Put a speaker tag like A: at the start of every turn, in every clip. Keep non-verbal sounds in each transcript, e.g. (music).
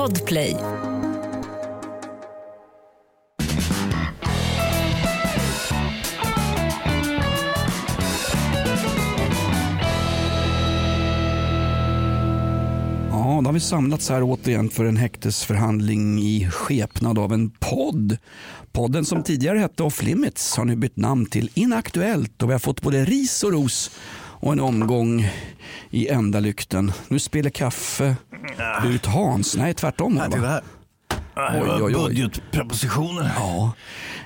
A: Podplay.
B: Ja, då har vi samlats här återigen för en häktesförhandling i skepnad av en podd. Podden som tidigare hette Off Limits har nu bytt namn till Inaktuellt och vi har fått både ris och ros och en omgång i ändalykten. Nu spelar kaffe ut Hans. Nej, tvärtom.
C: Titta här.
B: Oj, oj, oj.
C: Budgetprepositioner.
B: Ja.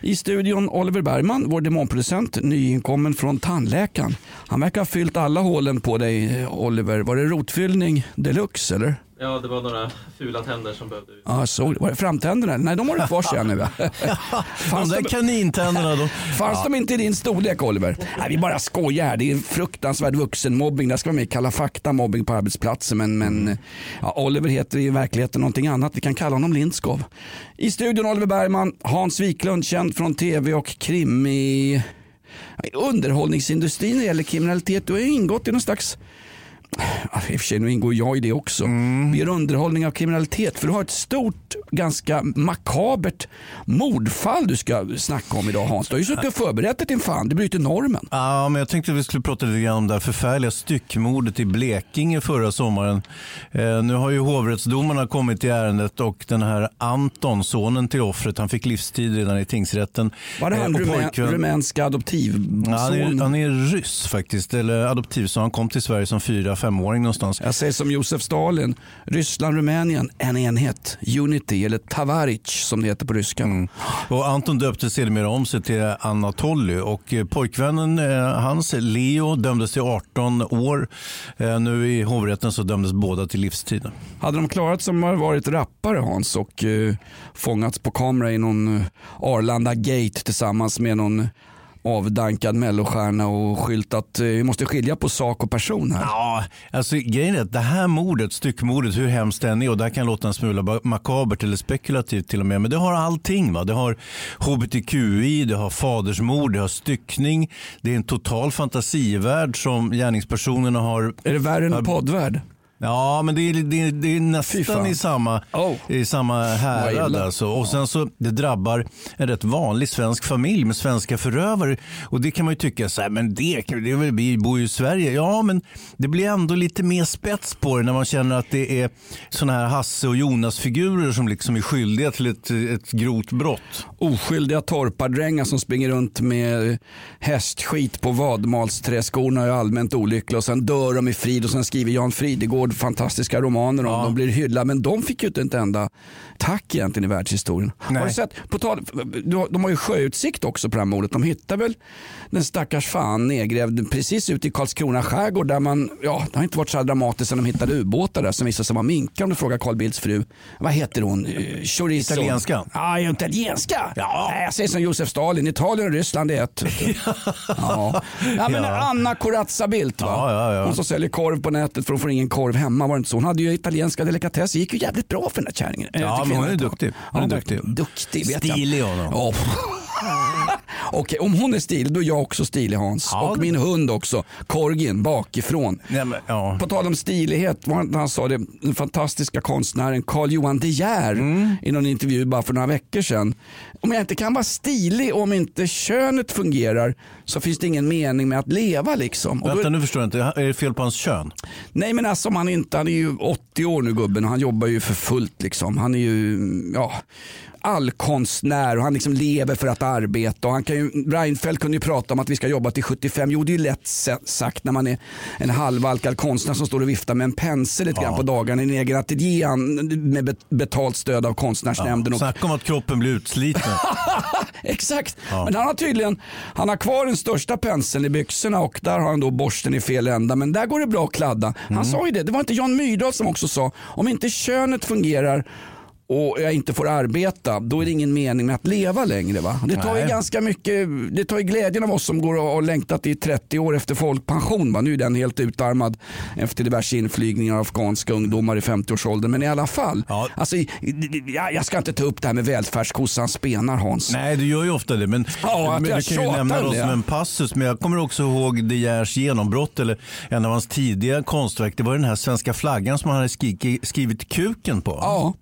B: I studion Oliver Bergman, vår demonproducent, nyinkommen från tandläkaren. Han verkar ha fyllt alla hålen på dig, eh, Oliver. Var det rotfyllning deluxe eller?
D: Ja, det var några fula tänder som behövde ut.
B: Ja, så, var det framtänderna? Nej, de har du kvar ser jag nu. va? (laughs)
C: De
B: Fanns,
C: där
B: de,
C: kanintänderna då.
B: fanns de inte i din storlek Oliver? Nej, vi bara skojar. Det är en fruktansvärd vuxenmobbing. Det ska vara med i Kalla fakta mobbing på arbetsplatsen. Men, men ja, Oliver heter i verkligheten någonting annat. Vi kan kalla honom Lindskov. I studion Oliver Bergman, Hans Wiklund, känd från tv och krim i i underhållningsindustrin när det gäller kriminalitet. Du har ju ingått i någon slags Ja, I och för sig, nu ingår jag i det också. Vi gör underhållning av kriminalitet. För du har ett stort, ganska makabert mordfall du ska snacka om idag Hans. Du har ju suttit och förberett dig till fan. Du bryter normen.
C: Ja, men jag tänkte att vi skulle prata lite grann om det här förfärliga styckmordet i Blekinge förra sommaren. Eh, nu har ju hovrättsdomarna kommit i ärendet och den här Anton, sonen till offret, han fick livstid redan i tingsrätten.
B: Var det
C: Eh,
B: han
C: och
B: rumä-
C: pojkvän-
B: rumänska adoptivson?
C: Ja, han, är, han är ryss faktiskt, eller adoptivson. Han kom till Sverige som fyra, femåring någonstans.
B: Jag säger som Josef Stalin. Ryssland, Rumänien, en enhet. Unity eller Tavaric som det heter på ryska.
C: Och Anton döpte sedermera om sig till Anatoly och eh, pojkvännen eh, hans, Leo, dömdes till 18 år. Eh, Nu i hovrätten så dömdes båda till livstid.
B: Hade de klarat som har varit rappare Hans och fångats på kamera i någon Arlanda gate tillsammans med någon avdankad mellostjärna och skyltat eh, vi måste skilja på sak och person här.
C: Ja, alltså grejen är att det här mordet, styckmordet, hur hemskt det än är och det här kan låta en smula makabert eller spekulativt till och med, men det har allting. Va? Det har hbtqi, det har fadersmord, det har styckning, det är en total fantasivärld som gärningspersonerna har
B: Är det värre än en poddvärld?
C: Ja, men det är, det är, det är nästan i samma,
B: Oh.
C: i samma härad. Alltså. Och sen så, det drabbar en rätt vanlig svensk familj med svenska förövare. Och det kan man ju tycka, så här, men det, det är väl, vi bor ju i Sverige. Ja, men det blir ändå lite mer spets på det när man känner att det är såna här Hasse och Jonas-figurer som liksom är skyldiga till ett, ett grovt brott.
B: Oskyldiga torpardrängar som springer runt med hästskit på vadmalsträskorna och är allmänt olyckliga och sen dör de i frid och sen skriver Jan Fridegård fantastiska romaner om
C: Ja.
B: de blir hyllade men de fick ju inte ett enda tack egentligen i världshistorien. Har du sett, på tal, de har ju sjöutsikt också på det här mordet. De hittar väl den stackars fan nedgrävd precis ute i Karlskrona skärgård där man, ja det har inte varit så här dramatiskt sen de hittade ubåtar där som visade sig vara minkar om du frågar Carl Bildts fru. Vad heter hon? Eh, Chorizo.
C: Italienska.
B: Ja, italienska.
C: Ja.
B: Nej, jag säger som Josef Stalin, Italien och Ryssland är ett. (laughs) ja. Ja, men. Anna Corazza Bildt, va?
C: Ja, ja, ja.
B: hon som säljer korv på nätet för hon får ingen korv hemma. Var det inte så? Hon hade ju italienska delikatesser, gick ju jävligt bra för den där kärringen. Eh,
C: Ja,
B: till
C: men hon är duktig. Hon är
B: Ja,
C: duktig.
B: Duktig, vet jag.
C: Stilig hon.
B: Ja. (laughs) Okej, om hon är stilig då är jag också stilig Hans.
C: Ja,
B: och
C: det-
B: min hund också. Korgin bakifrån.
C: Nej, men, ja.
B: På tal om stilighet, vad han- han sa det, den fantastiska konstnären Carl Johan De Geer
C: Mm.
B: i någon intervju bara för några veckor sedan. Om jag inte kan vara stilig om inte könet fungerar så finns det ingen mening med att leva liksom. Och
C: Vänta, nu förstår jag inte. Är det fel på hans kön?
B: nej men alltså om han inte, han är ju 80 år nu gubben och han jobbar ju för fullt liksom. Han är ju, ja all konstnär och han liksom lever för att arbeta. Och han kan ju, Reinfeldt kunde ju prata om att vi ska jobba till 75. Jo det är ju lätt sa- sagt när man är en halvalkad konstnär som står och viftar med en pensel lite grann på dagarna i en egen ateljé med bet- betalt stöd av konstnärsnämnden. och
C: Snacka om att kroppen blir utsliten. (laughs)
B: Exakt, men han har tydligen han har kvar den största penseln i byxorna och där har han då borsten i fel ända. Men där går det bra att kladda. Han sa ju det, det var inte Jan Myrdal som också sa om inte könet fungerar och jag inte får arbeta, då är det ingen mening med att leva längre. Va? Det tar ju
C: Nej.
B: ganska mycket, det tar ju glädjen av oss som går och har längtat i 30 år efter folkpension. Va? Nu är den helt utarmad efter diverse inflygningar av afghanska ungdomar i 50-årsåldern. Men i alla fall,
C: Ja.
B: alltså, jag, jag ska inte ta upp det här med välfärdskossan spenar Hans.
C: Nej, du gör ju ofta det. Men,
B: Ja,
C: men
B: jag
C: du kan ju nämna
B: det.
C: som en passus. Men jag kommer också ihåg De Geers genombrott, eller en av hans tidiga konstverk. Det var den här svenska flaggan som han hade skrivit, kuken på.
B: Ja,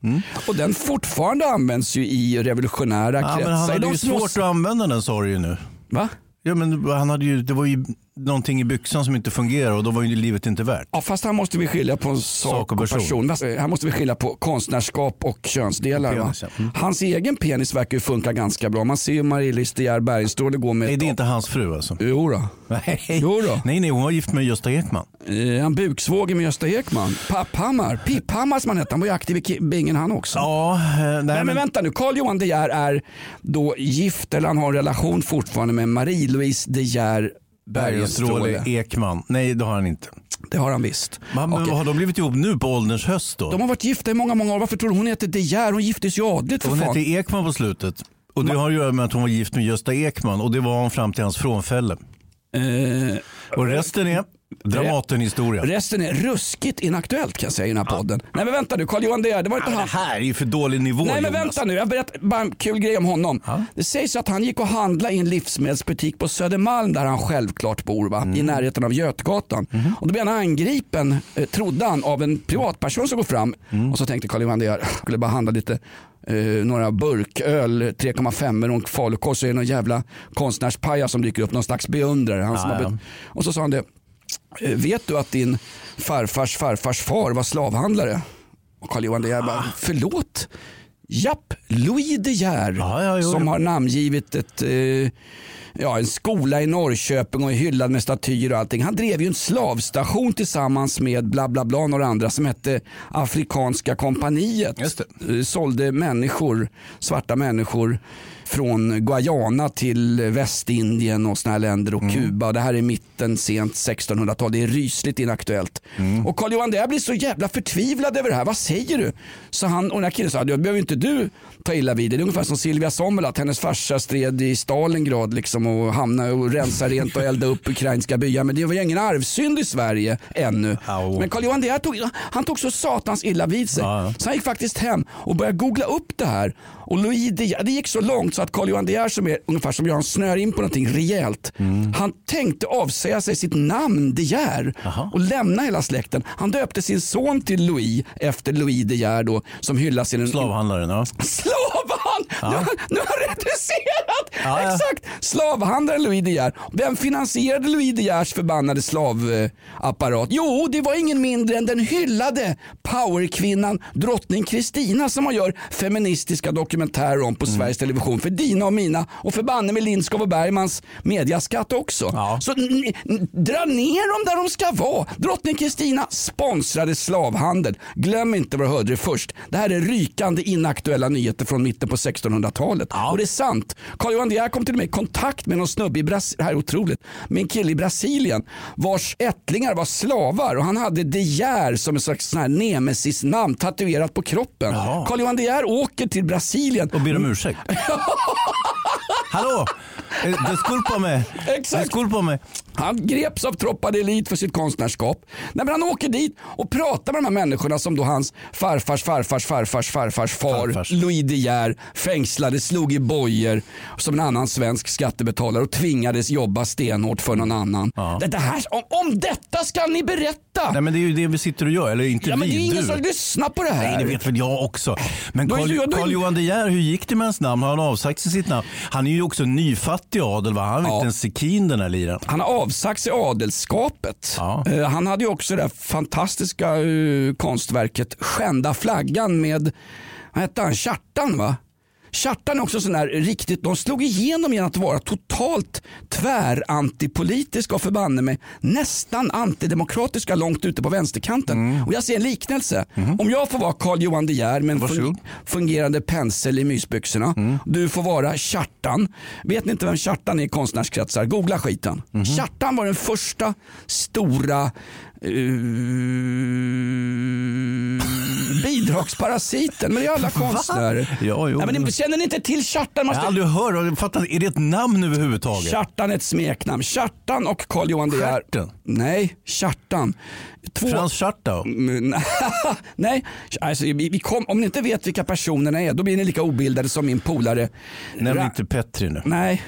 B: och den fortfarande används ju i revolutionära
C: Ja,
B: kretsar.
C: men han hade
B: de
C: ju svårt att använda den sa du ju nu.
B: Va?
C: Ja, men han hade ju, det var ju någonting i byxan som inte fungerade och då var ju livet inte värt.
B: Ja, fast här måste vi skilja på sak,
C: Sak och
B: person.
C: person.
B: Eh, Här måste vi skilja på konstnärskap och könsdelar.
C: Penis, ja. Mm.
B: Hans egen penis verkar ju funka ganska bra. Man ser ju Marie-Lis De Geer Bergenstråle gå med...
C: Nej, det är inte hans fru alltså.
B: Jo då.
C: Nej.
B: Jo då.
C: nej, nej, hon var gift med Gösta Ekman.
B: Eh, han buksvåger med Gösta Ekman. Papphammar. Pipphammar som han hette. Han var ju aktiv i bingen han också.
C: Ja, eh, Nej,
B: men
C: men,
B: vänta nu, Carl Johan De Geer är då gift eller han har en relation fortfarande med Marie-Louise De Geer
C: Bergenstråle. Ekman. Nej, det har han inte.
B: Det har han visst.
C: Men,
B: Okej.
C: Har de blivit ihop nu på ålderns höst då?
B: De har varit gifta i många, många år. Varför tror du hon heter De Geer? Hon giftes ju adligt för
C: Hon
B: fan.
C: hette Ekman på slutet. Och det har att göra med att hon var gift med Gösta Ekman och det var hon fram till hans frånfälle.
B: Eh,
C: Och resten är Dramatenhistoria.
B: resten är ruskigt inaktuellt kan jag säga i den här podden. Nej men vänta nu, Carl Johan De Geer, det var inte
C: Det
B: han.
C: här är ju för dålig nivå
B: Nej men
C: Jonas.
B: vänta nu, jag berättar bara en kul grej om honom. Det sägs att han gick och handlade i en livsmedelsbutik på Södermalm där han självklart bor, va?
C: Mm.
B: i närheten av Götgatan.
C: Mhm.
B: Och då blev han angripen, eh, trodde han, av en privatperson som går fram.
C: Mm.
B: Och så tänkte Carl Johan De Geer, skulle bara handla lite eh, några burköl, 3,5 och falukorv så är det någon jävla konstnärspajas som dyker upp, någon slags beundrare. Han som
C: Ja,
B: har
C: ja.
B: bet- och så sa han det, vet du att din farfars farfars far var slavhandlare? Och Carl Johan De Geer bara, förlåt? Japp, Louis De Geer
C: Ja, ja, jo,
B: som
C: jo.
B: har namngivit ett, eh, ja, en skola i Norrköping och är hyllad med statyer och allting. Han drev ju en slavstation tillsammans med bla bla bla några andra som hette Afrikanska kompaniet.
C: Just
B: Eh, Sålde människor, svarta människor från Guyana till Västindien och såna här länder
C: Mm.
B: och Kuba. Det här är mitten, sent 1600-tal. Det är rysligt inaktuellt.
C: Mm.
B: Och Carl Johan Geer blir så jävla förtvivlad över det här. Vad säger du? Så han och den här killen sa, det behöver inte du ta illa vid dig. Det är ungefär som Silvia Sommer, att hennes farsa stred i Stalingrad liksom och hamnade och rensa rent och elda upp ukrainska byar. Men det var ju ingen arvsynd i Sverige ännu.
C: Au.
B: Men Carl Johan De Geer tog, han tog så satans illa vid sig.
C: Ja.
B: Så han gick faktiskt hem och började googla upp det här. Och Louis De det gick så långt så att Carl Johan De Geer som är ungefär som jag, han snör in på någonting rejält.
C: Mm.
B: Han tänkte avsäga sig sitt namn De Geer och lämna hela släkten. Han döpte sin son till Louis efter Louis De Geer då, som hyllas i den
C: Slavhandlaren, ja.
B: Slavhandel! Nu, har- nu har han reducerat!
C: Ja, ja.
B: Exakt! Slavhandlaren Louis De Geer. Vem finansierade Louis De Geers förbannade slavapparat? Jo, det var ingen mindre än den hyllade powerkvinnan drottning Kristina som man gör feministiska dokumentärer om på
C: Mm.
B: Sveriges Television för dina och mina och för banne med Lindskov och Bergmans mediaskatt också.
C: Ja.
B: Så dra ner dem där de ska vara. Drottning Kristina sponsrade slavhandel. Glöm inte vad du hörde det först. Det här är rykande inaktuella nyheter från mitten på 1600-talet. Och det är sant. Carl Johan De Geer kom till och med i kontakt med någon snubbe i Brasilien, det här är otroligt, med en kille i Brasilien vars ättlingar var slavar och han hade De Geer som en slags sån här nemesis-namn tatuerat på kroppen.
C: Jaha.
B: Carl Johan De Geer åker till Brasilien
C: Och ber om ursäkt. (laughs) Hallå! Eh, Disculpa mig.
B: Exakt.
C: Disculpa mig.
B: Han greps av Tropa de Elite för sitt konstnärskap. Nej, men han åker dit och pratar med de här människorna som då hans farfars farfars farfars farfars far
C: Farfars.
B: Louis De Geer fängslade, slog i bojor som en annan svensk skattebetalare och tvingades jobba stenhårt för någon annan.
C: Ja.
B: Det, det här, om, om detta ska ni berätta!
C: Nej men det är ju det vi sitter och gör, eller inte
B: ja, men det är
C: vi,
B: ingen
C: du.
B: som lyssnar på det här.
C: Nej, det vet väl jag också. Men Carl, Johan De Geer, hur gick det med hans namn? Har han avsagt sig sitt namn? Han är ju också nyfattig adel, va? Han är
B: Ja.
C: inte en sekin den här liran.
B: Han har avsagt sig adelskapet.
C: Ja.
B: Eh, han hade ju också det fantastiska eh, konstverket Skända flaggan med, vad hette han, Kjartan va? Kjartan är också sån där riktigt, de slog igenom genom att vara totalt tvärantipolitiska och förbanne mig nästan antidemokratiska långt ute på vänsterkanten. Och jag ser en liknelse. Om jag får vara Carl Johan De Geer med en fun- fungerande pensel i mysbyxorna. Du får vara Kjartan. Vet ni inte vem Kjartan är i konstnärskretsar? Googla skiten. Kjartan var den första stora eh, bidragsparasiten, men det är alla konstnärer.
C: Ja, jo,
B: Nej, men ni, känner ni inte till Kjartan? Man
C: Jag har aldrig hört, fattar, är det ett namn överhuvudtaget?
B: Kjartan är ett smeknamn. Kjartan och Carl Johan De Geer. Nej, Kjartan. Två...
C: Frans Schartau?
B: Mm, Nej, (laughs) alltså, vi, kom, om ni inte vet vilka personerna är då blir ni lika obildade som min polare.
C: Nämn
B: Ra-
C: inte Petri nu.
B: Nej,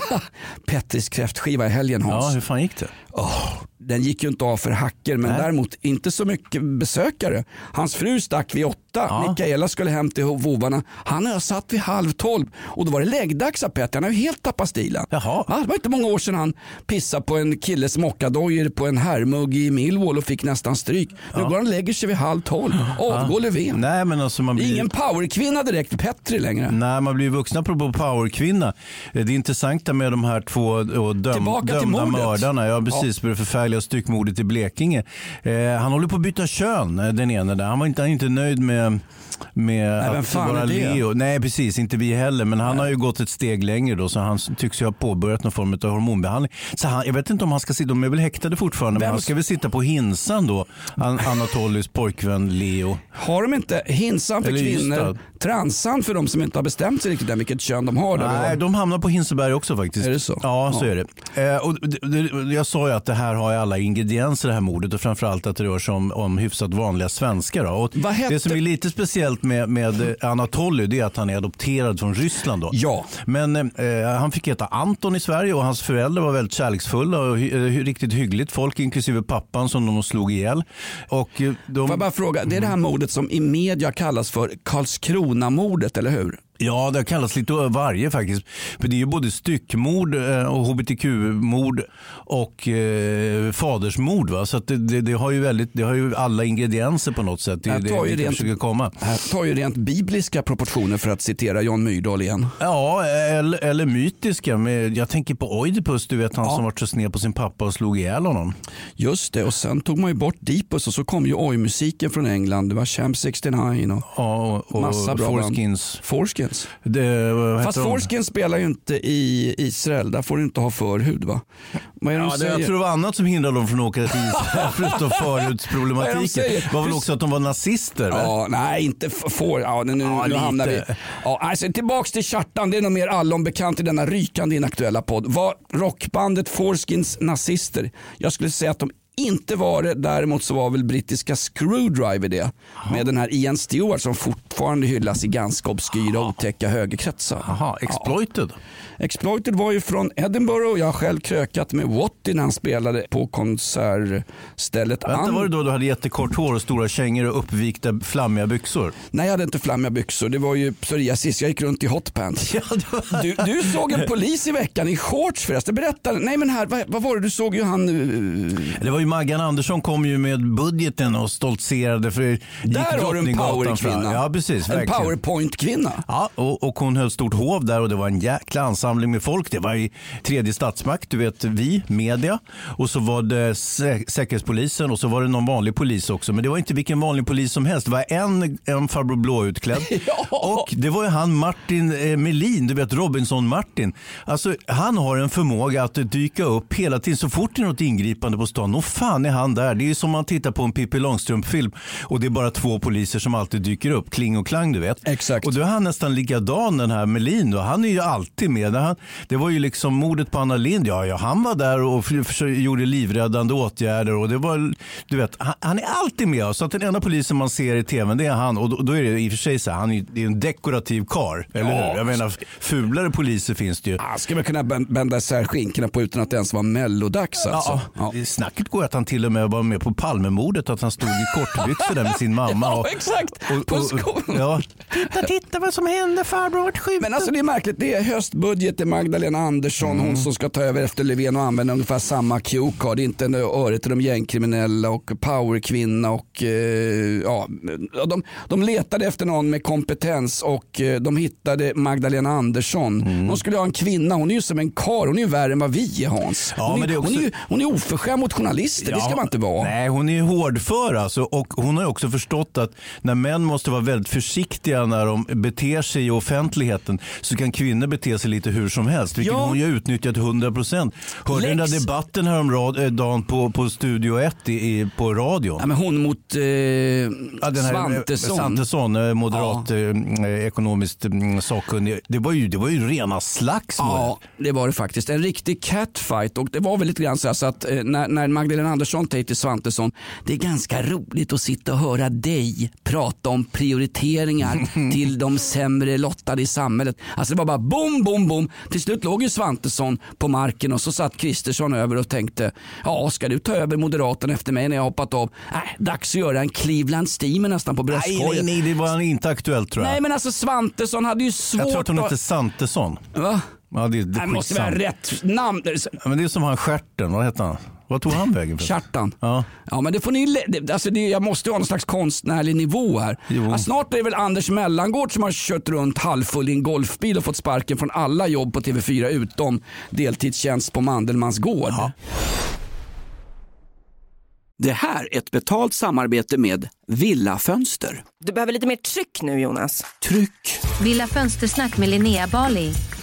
B: (laughs) Petris kräftskiva i helgen Hans.
C: Ja, hur fan gick det?
B: Åh, den gick ju inte av för hacker men
C: Nej.
B: däremot inte så mycket besökare. Hans fru stack vid åtta,
C: Ja.
B: Mikaela skulle hem till vovarna. Han och jag satt vid halv tolv och då var det läggdags av Petter. Han har ju helt tappat stilen.
C: Jaha.
B: Ja, det var inte många år sedan han pissade på en killes mockadojor på en herrmugg i Millwall och fick nästan stryk. Nu går han och lägger sig vid halv tolv. Avgår Löfven.
C: Nej, men alltså man blir...
B: ingen powerkvinna direkt Petri längre.
C: Nej, man blir vuxna apropå powerkvinna. Det intressanta med de här två döm,
B: till
C: dömda mördarna, ja precis, med det förfärliga styckmordet i Blekinge. Eh, han håller på att byta kön, eh, den ene där. Han var inte, han är inte nöjd med, med
B: vem
C: att vara? Leo. Nej, precis, inte vi heller. Men han har ju gått ett steg längre då, så han tycks ju ha påbörjat någon form av hormonbehandling. Så han, jag vet inte om han ska sitta, de är väl häktade fortfarande, men
B: Vem-
C: han ska väl sitta på Hinsan då, An- Anatolis pojkvän Leo.
B: Har de inte hinsan för
C: Eller
B: kvinnor,
C: transan
B: för de som inte har bestämt sig riktigt än vilket kön de har?
C: Nej, de hamnar på Hinseberg också faktiskt.
B: Är det så?
C: Ja, så
B: Ja.
C: är det. Eh, och det, det, jag sa ju att det här har alla ingredienser det här mordet och framförallt att det rör sig om, om hyfsat vanliga svenskar. Då. Och
B: Vad hette-
C: Det som är lite speciellt med, med eh, Anatoly det är att han är adopterad från Ryssland. Då.
B: Ja.
C: Men eh, han fick heta Anton i Sverige och hans föräldrar var väldigt kärleksfulla och hy, eh, riktigt hyggligt folk inklusive pappan som de slog ihjäl. Och, eh, de,
B: Får jag bara fråga, det är det här mordet som i media kallas för Karlskrona-mordet, eller hur?
C: Ja, det har kallats lite varje faktiskt. För det är ju både styckmord eh, och hbtq-mord och eh, fadersmord. Va? Så det, det, det, har ju väldigt, det har ju alla ingredienser på något sätt. Det är det vi försöker komma.
B: Här tar ju rent bibliska proportioner för att citera Jan Myrdal igen.
C: Ja, eller, eller mytiska. Jag tänker på Oidipus, du vet han
B: Ja.
C: som var så sned på sin pappa och slog ihjäl honom.
B: Just det, och sen tog man ju bort Deepus och så kom ju oj-musiken från England. Det var Champ 69 och
C: Ja, och, och
B: Massa bra band.
C: Foreskins.
B: Foreskins.
C: Det,
B: Fast? Foreskins spelar ju inte i Israel, där får du inte ha förhud va? Vad är de
C: Ja, det,
B: säger?
C: jag tror det var annat som hindrade dem från att åka till Israel (laughs) förutom förhudsproblematiken. Det var väl också att de var nazister? va?
B: Ja, nej, inte får. Ja, nu,
C: Ja,
B: nu hamnar vi. Ja, alltså, tillbaks till Kjartan. Det är nog mer allom bekant i denna rykande inaktuella podd. Var rockbandet Foreskins nazister? Jag skulle säga att de inte var det. Däremot så var väl brittiska Screwdriver det. Med den här Ian Stewart som fortfarande hyllas i ganska obskyra otäcka högerkretsar.
C: Jaha, exploited.
B: Exploited var ju från Edinburgh och jag har själv krökat med Watty när han spelade på konsertstället.
C: Vänta,
B: An-
C: var det då du hade jättekort hår och stora kängor och uppvikta flammiga byxor?
B: Nej, jag hade inte flammiga byxor. Det var ju psoriasis. Jag gick runt i hotpants. (laughs)
C: Ja, var...
B: Du, du såg en polis i veckan i shorts förresten. Berätta. Nej men här, vad, vad var det du såg ju han...
C: Det var ju Maggan Andersson kom ju med budgeten och stoltserade för
B: Där har du en powerkvinna.
C: Ja, precis.
B: En
C: verkligen.
B: powerpoint-kvinna.
C: Ja, och, och hon höll stort hov där och det var en jäkla ansamling med folk. Det var i tredje statsmakt, du vet vi, media. Och så var det sä säkerhetspolisen och så var det någon vanlig polis också. Men det var inte vilken vanlig polis som helst. Det var en, en farbror blåutklädd. (laughs)
B: Ja.
C: Och det var ju han Martin eh, Melin, du vet Robinson-Martin. Alltså han har en förmåga att dyka upp hela tiden så fort det är något ingripande på stan. Och fan är han där. Det är ju som man tittar på en Pippi Långstrump-film och det är bara två poliser som alltid dyker upp. Kling och klang du vet.
B: Exakt.
C: Och då är han nästan likadan den här Melin. Då. Han är ju alltid med. Han, det var ju liksom mordet på Anna Lind. Ja, ja, han var där och för, för, gjorde livräddande åtgärder. Och det var, du vet, han, han är alltid med. Så att den enda polisen man ser i tvn det är han. Och då, då är det i och för sig så här, han är, det är en dekorativ kar. Eller
B: Ja.
C: hur? Jag menar, fulare poliser finns det ju.
B: Ah, ska man kunna bän- bända isär skinkorna på utan att det ens var mellodags alltså.
C: Ja, Snacket går att han till och med var med på Palmemordet. Att han stod i kortbyxor där med sin mamma. (laughs)
B: Ja,
C: och,
B: exakt. På skon.
C: ja. Titta, titta vad som hände. Farbror vart skjuten.
B: Men alltså det är märkligt, det är höstbudget, det är Magdalena Andersson,
C: Mm.
B: hon som ska ta över efter Löfven och använda ungefär samma cue card. Det är inte en öre till de gängkriminella och powerkvinna och eh, ja, de, de letade efter någon med kompetens och eh, de hittade Magdalena Andersson.
C: Mm.
B: De skulle ha en kvinna, hon är ju som en kar, hon är ju värre än vad vi är Hans.
C: Ja,
B: Hon,
C: är
B: hon,
C: också-
B: är, ju- hon är oförskämd mot journalister feminister, det ska man inte vara.
C: Nej, hon är hårdför alltså, och hon har också förstått att när män måste vara väldigt försiktiga när de beter sig i offentligheten så kan kvinnor bete sig lite hur som helst, vilket
B: Ja.
C: hon ju utnyttjat 100 procent. Hörde du den där debatten häromdagen på, på Studio 1 i, i, på radion?
B: Ja, men hon mot eh,
C: Ja, den här, eh,
B: Svantesson.
C: Svantesson, eh, moderat eh, ekonomiskt mm, sakkunnig. Det var, ju, det var ju rena slagsmål.
B: Ja, det var det faktiskt. En riktig catfight. Och det var väl lite grann så, här så att eh, när, när Magdalena Andersson säger till Svantesson, det är ganska roligt att sitta och höra dig prata om prioriteringar (laughs) till de sämre lottade i samhället. Alltså det var bara bom, bom, bom. Till slut låg ju Svantesson på marken och så satt Kristersson över och tänkte, ja ska du ta över Moderaterna efter mig när jag hoppat av? Nej, dags att göra en Cleveland Steamer nästan på
C: Nej,
B: bröstkorgen.
C: nej, nej, det var inte aktuellt tror jag.
B: Nej men alltså Svantesson hade ju svårt
C: jag tror att hon heter Santesson.
B: Va?
C: Ja, det, det,
B: Det måste vara rätt namn.
C: Ja, men det är som han stjärten, vad heter han? Vad tog han vägen? för?
B: Kjartan.
C: Ja.
B: Ja, men det får ni, det- alltså det, jag måste ju ha någon slags konstnärlig nivå här. Ja, snart är det väl Anders Mellangård som har kört runt halvfull i en golfbil och fått sparken från alla jobb på TV4 utom deltidstjänst på Mandelmans gård. Det här är ett betalt samarbete med Villa Fönster.
A: Du behöver lite mer tryck nu Jonas.
B: Tryck!
E: Villa Fönstersnack med Linnea Bali.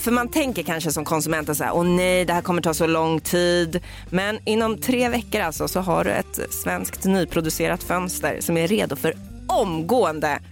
A: För man tänker kanske som konsument så här, åh nej, det här kommer ta så lång tid. Men inom tre veckor alltså så har du ett svenskt nyproducerat fönster som är redo för omgående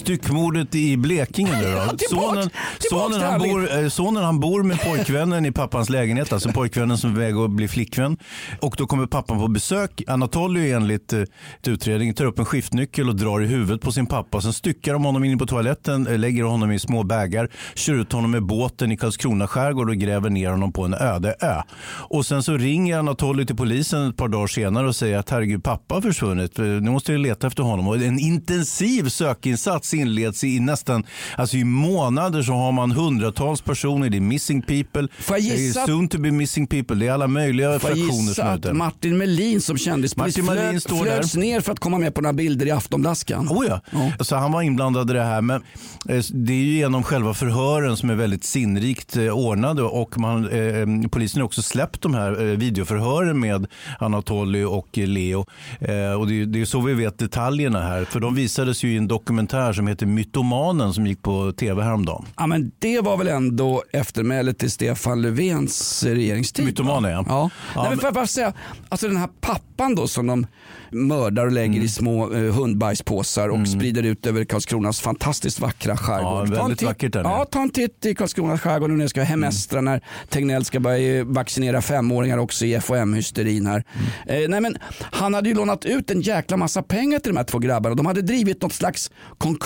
C: Styckmordet i Blekinge nu då.
B: tillbaks-
C: Sonen,
B: tillbaks
C: sonen, han bor, eh, sonen han bor med pojkvännen i pappans lägenhet, alltså pojkvännen som är väg att bli flickvän. Och då kommer pappan på besök. Anatoly enligt eh, ett utredning tar upp en skiftnyckel och drar i huvudet på sin pappa. Sen styckar de honom in på toaletten, eh, lägger honom i små bägar, kör ut honom med båten i Karlskrona skärgård och gräver ner honom på en öde ö. Och sen så ringer Anatoly till polisen ett par dagar senare och säger att herregud pappa har försvunnit. Eh, Nu måste jag leta efter honom. Och en intensiv sökinsats inleds i nästan, alltså i månader så har man hundratals personer. Det är missing people, det är soon to be missing people. Det är alla möjliga fraktioner som
B: att. Martin Melin som kändispolis flöt, flöts
C: där.
B: ner för att komma med på några bilder i Aftonblaskan.
C: Oh ja.
B: Ja.
C: Så han var inblandad i det här. Men eh, det är ju genom själva förhören som är väldigt sinnrikt eh, ordnade och man, eh, polisen har också släppt de här eh, videoförhören med Anatoly och Leo. Eh, och det är, det är så vi vet detaljerna här. För de visades ju i en dokumentär som heter Mytomanen som gick på tv häromdagen.
B: Ja, men det var väl ändå eftermälet till Stefan Löfvens regeringstid?
C: Mytomanen, ja.
B: ja.
C: Ja,
B: Nej, men får jag bara säga, alltså den här pappan då som de mördar och lägger i små eh, hundbajspåsar och sprider ut över Karlskronas fantastiskt vackra skärgård.
C: Ja, väldigt vackert där.
B: Ja, ta en titt i Karlskronas skärgård nu när det ska hemestra när Tegnell ska börja vaccinera femåringar också i FHM-hysterin här. Eh, nej, men han hade ju lånat ut en jäkla massa pengar till de här två grabbarna. De hade drivit något slags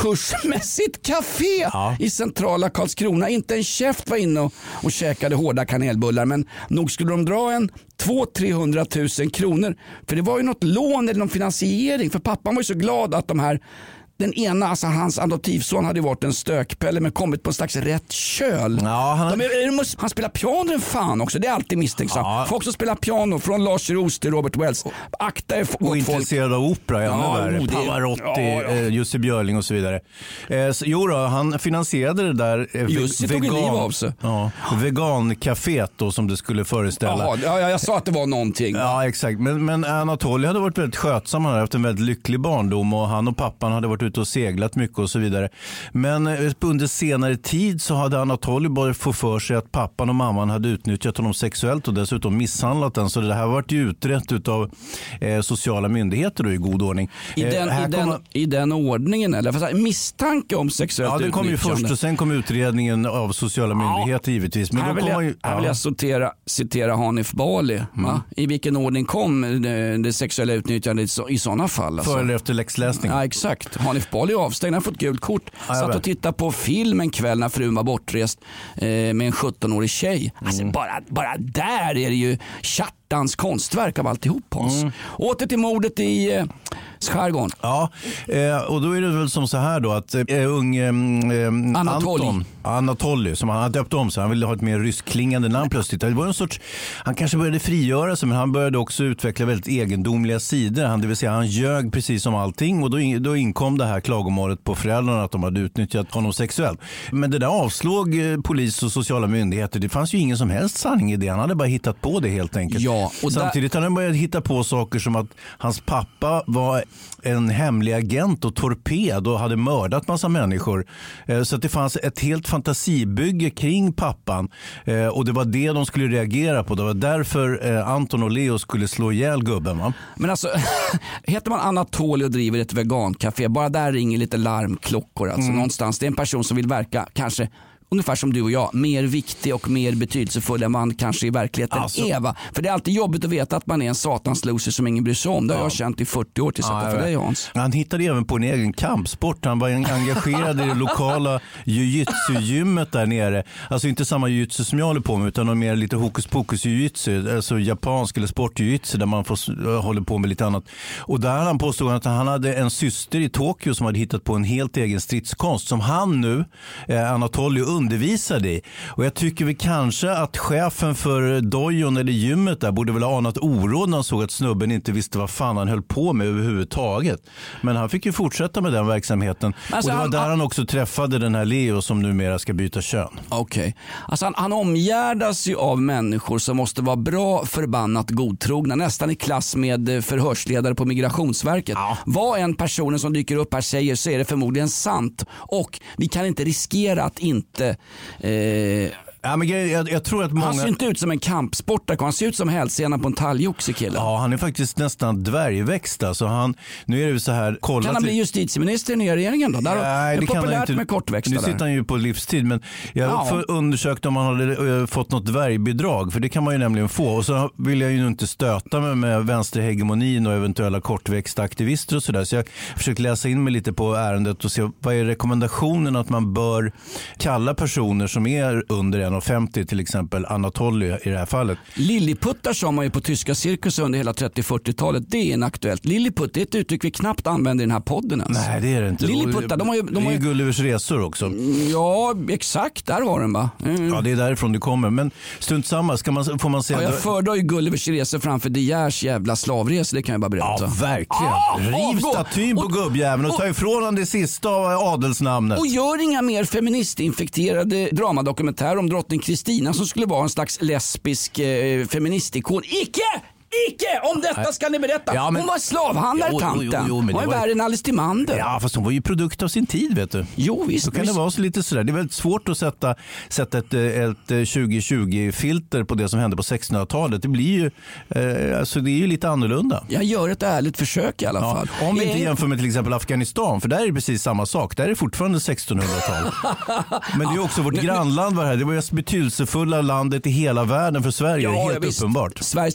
B: konkursmässigt café
C: Ja.
B: i centrala Karlskrona. Inte en käft var inne och, och käkade hårda kanelbullar men nog skulle de dra en 200-300 000 kronor. För det var ju något lån eller någon finansiering för pappan var ju så glad att de här den ena, alltså hans adoptivson hade varit en stökpelle men kommit på en slags rätt köl.
C: Ja, han-
B: De är, de, han spelar piano den fan också, det är alltid misstänksamt.
C: Ja.
B: Folk som spelar piano från Lars Roos till Robert Wells. Akta er
C: Och intresserad av opera, ännu
B: Ja,
C: värre.
B: oh, det-
C: Pavarotti,
B: ja, ja.
C: eh, Jussi Björling och så vidare. Eh, så, jo då, han finansierade det där eh,
B: Jussi tog ju liv av sig.
C: Ja, vegancaféet då som det skulle föreställa.
B: Ja, ja, jag sa att det var någonting.
C: Ja exakt, men, men Anatoly hade varit väldigt skötsam, han hade haft en väldigt lycklig barndom och han och pappan hade varit ute och seglat mycket och så vidare. Men eh, under senare tid så hade Anatoly börjat få för sig att pappan och mamman hade utnyttjat honom sexuellt och dessutom misshandlat den. Så det här varit utrett av eh, sociala myndigheter då, i god ordning.
B: I
C: Eh,
B: den,
C: här
B: i, den,
C: kommer-
B: I den ordningen eller? Här, misstanke om sexuellt
C: Ja, det kom ju först och sen kom utredningen av sociala myndigheter givetvis. Men
B: här vill jag,
C: man ju,
B: här vill
C: ja.
B: jag citera, citera Hanif Bali. Va? I vilken ordning kom det, det sexuella utnyttjandet i, så, i sådana fall? Alltså?
C: Före eller efter läxläsning.
B: Ja exakt. Hanif Bali är avstängd, han har fått gult kort.
C: jag
B: Satt och tittade på film en kväll när frun var bortrest eh, med en 17-årig tjej. Alltså,
C: Mm.
B: bara, bara där är det ju Tjartans konstverk av alltihop Hans.
C: Mm.
B: Åter till mordet i eh, skärgården.
C: Ja, eh, och då är det väl som så här då att eh, ung eh,
B: Anatoly.
C: Anton, Anatoly, som han har döpt om sig, han ville ha ett mer ryskklingande namn plötsligt. Det var en sorts, han kanske började frigöra sig men han började också utveckla väldigt egendomliga sidor. Han, det vill säga han ljög precis som allting och då, in, då inkom det här klagomålet på föräldrarna att de hade utnyttjat honom sexuellt. Men det där avslog eh, polis och sociala myndigheter. Det fanns ju ingen som helst sanning i det. Han hade bara hittat på det helt enkelt.
B: Ja, och där-
C: Samtidigt hade han börjat hitta på saker som att hans pappa var en hemlig agent och torped och hade mördat massa människor. Eh, Så att det fanns ett helt fantasibygge kring pappan Eh, och det var det de skulle reagera på. Det var därför eh, Anton och Leo skulle slå ihjäl gubben. Va?
B: Men alltså, (laughs) heter man Anatoly och driver ett vegancafé, bara där ringer lite larmklockor. Alltså
C: Mm.
B: någonstans. Det är en person som vill verka, kanske ungefär som du och jag, mer viktig och mer betydelsefull än man kanske i verkligheten
C: Alltså-
B: är. Va? För det är alltid jobbigt att veta att man är en satans loser som ingen bryr sig om. Det har jag känt i 40 år tills jag
C: jag
B: för dig Hans.
C: Han hittade även på en egen kampsport. Han var en- engagerad i det lokala jujutsu-gymmet där nere. Alltså inte samma jujutsu som jag håller på med utan någon mer lite hokus pokus jujutsu. Alltså japansk eller sportjujutsu där man får, s- håller på med lite annat. Och där han påstod att han hade en syster i Tokyo som hade hittat på en helt egen stridskonst som han nu, eh, Anatoly, undervisade i. Och jag tycker väl kanske att chefen för dojon eller gymmet där borde väl ha anat oro när han såg att snubben inte visste vad fan han höll på med överhuvudtaget. Men han fick ju fortsätta med den verksamheten.
B: Alltså,
C: och det var
B: han-
C: där han också träffade den här Leo som numera ska byta kön.
B: Okej. Alltså han, han omgärdas ju av människor som måste vara bra förbannat godtrogna. Nästan i klass med eh, förhörsledare på Migrationsverket. Vad en personen som dyker upp här säger så är det förmodligen sant. Och vi kan inte riskera att inte eh,
C: Ja, men jag, jag tror att många...
B: Han ser inte ut som en kampsportare, han ser ut som hälsenan på en talgoxe killen.
C: Ja, han är faktiskt nästan dvärgväxt. Alltså han, nu är det så här... Kolla
B: Kan han
C: till-
B: bli justitieminister i nya regeringen då? Där
C: Nej,
B: det
C: det
B: populärt
C: inte.
B: med kortväxta
C: Nu sitter
B: där.
C: han ju på livstid men jag
B: Ja.
C: undersökte om han hade eh, fått något dvärgbidrag för det kan man ju nämligen få. Och så vill jag ju inte stöta mig med vänsterhegemonin och eventuella kortväxta aktivister och sådär. Så jag försöker läsa in mig lite på ärendet och se vad är rekommendationen att man bör kalla personer som är under 1,50 till exempel Anatoly i det här fallet.
B: Lilliputtar sa man ju på tyska cirkus under hela 30-40-talet. Det är inaktuellt. Lilliputt det är ett uttryck vi knappt använder i den här podden ens.
C: Nej det är det inte.
B: Lilliputtar, de har ju...
C: det
B: De har
C: är ju Gullivers resor också.
B: ja, exakt. Där har den va? Mm.
C: Ja, det är därifrån det kommer. Men strunt samma, ska man, får man säga...
B: Ja, jag föredrar ju Gullivers resor framför De Geers jävla slavresor, det kan jag bara berätta.
C: Ja, verkligen.
B: Ah,
C: Riv
B: avgå!
C: statyn på
B: Och-
C: gubbjäveln och ta ifrån honom det sista av adelsnamnet.
B: Och gör inga mer feministinfekterade dramadokumentärer om drottning Kristina som skulle vara en slags lesbisk eh, feministikon. Icke! Icke! Om detta ska ni berätta.
C: Ja, men-
B: Hon var slavhandlare
C: Jo, jo, jo,
B: tanten.
C: jo, men
B: hon var
C: var-
B: värre än Alice Timander.
C: Ja, fast hon var ju produkt av sin tid vet du.
B: Jo, visst.
C: Då kan
B: visst.
C: det vara så lite sådär. Det är väldigt svårt att sätta, sätta ett, eh, ett eh, 2020-filter på det som hände på 1600-talet. Det blir ju, eh, alltså det är ju lite annorlunda.
B: Jag gör ett ärligt försök i alla
C: Ja,
B: fall.
C: om vi inte
B: Eh,
C: jämför med till exempel Afghanistan, för där är det precis samma sak. Där är det fortfarande 1600-tal. (laughs) Men det är också vårt grannland var här. Det var det mest betydelsefulla landet i hela världen för Sverige.
B: Ja,
C: helt
B: visst.
C: uppenbart.
B: Sveriges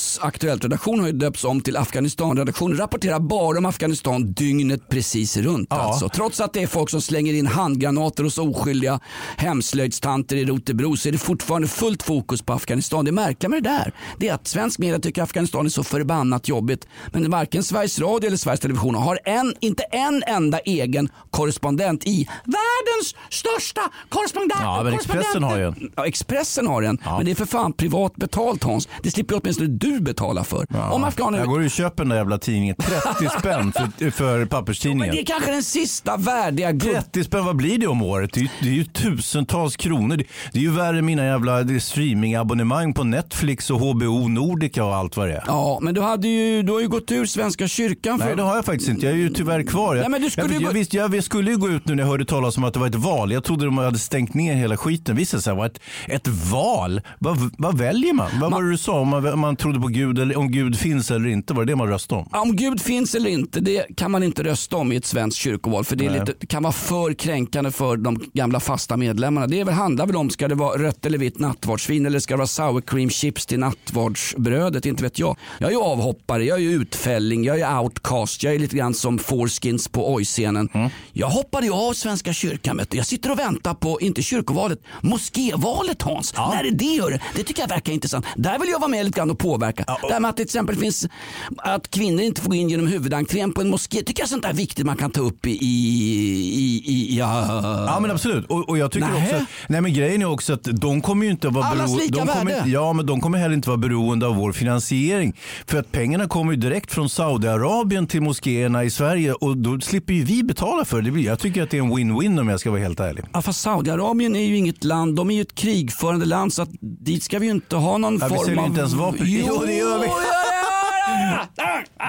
B: Televisions Aktuellt-redaktion har ju döpts om till Afghanistan-redaktion. Rapporterar bara om Afghanistan dygnet precis runt.
C: Ja.
B: Alltså. Trots att det är folk som slänger in handgranater hos oskyldiga hemslöjdstanter i Rotebro så är det fortfarande fullt fokus på Afghanistan. Det märkliga med det där det är att svensk media tycker Afghanistan är så förbannat jobbigt. Men varken Sveriges Radio eller Sveriges Television har en, inte en enda egen korrespondent i världens största korrespondent.
C: Ja, men Expressen har ju en.
B: Ja, Expressen har en, men det är för fan privat betalt Hans. Det slipper åtminstone du betala för. Om afghaner...
C: Jag går och köper den där jävla tidningen. 30 spänn för, för
B: Men
C: papperstidningen.
B: det är kanske den sista värdiga gubb...
C: 30 spänn, vad blir det om året? Det är, det är ju tusentals kronor. Det, det är ju värre än mina jävla streamingabonnemang på Netflix och HBO Nordica och allt vad det är.
B: Ja, men du, hade ju, du har ju gått ur Svenska kyrkan för...
C: Nej det har jag faktiskt inte. Jag är ju tyvärr kvar. Jag,
B: Nej, men du skulle
C: jag, jag,
B: gå-
C: visst, jag, skulle ju gå ut nu när jag hörde talas om att det var ett val. Jag trodde de hade stängt ner hela skiten. Visst det var ett, ett val? Vad, vad väljer man? Vad var det du sa? Om man, man trodde på Gud eller om Gud finns eller inte? Var det det man röstade om?
B: Om Gud finns eller inte, det kan man inte rösta om i ett svenskt kyrkoval. För det, lite, det kan vara för kränkande för de gamla fasta medlemmarna. Det är väl, handlar väl om, ska det vara rött eller vitt nattvardsvin eller ska det vara sour cream chips till nattvardsbrödet? Inte vet jag. Jag är ju avhoppare, jag är ju utfälling, jag är outcast, jag är lite grann som Foreskins på Oj-scenen.
C: Mm.
B: Jag hoppade ju av Svenska kyrkan. Jag sitter och väntar på, inte kyrkovalet, moskévalet Hans. När är det? Det tycker jag verkar intressant. Där vill jag vara med lite grann och påverka. Det här med att till exempel finns att kvinnor inte får gå in genom huvudentrén på en moské. Tycker jag sånt där är viktigt man kan ta upp i, i, i ja.
C: Ja men absolut. Och, och jag tycker
B: Nähä.
C: också, nej men grejen är också att de kommer ju inte att vara
B: Allas
C: beroende.
B: lika
C: De kommer,
B: värde.
C: ja men de kommer heller inte vara beroende av vår finansiering. För att pengarna kommer ju direkt från Saudiarabien till moskéerna i Sverige och då slipper ju vi betala för det. Jag tycker att det är en win-win om jag ska vara helt ärlig.
B: Ja, fast Saudiarabien är ju inget land, de är ju ett krigförande land så att dit ska vi ju inte ha någon
C: Ja, vi
B: form
C: säljer
B: av...
C: inte ens vapen. Jo, det gör vi.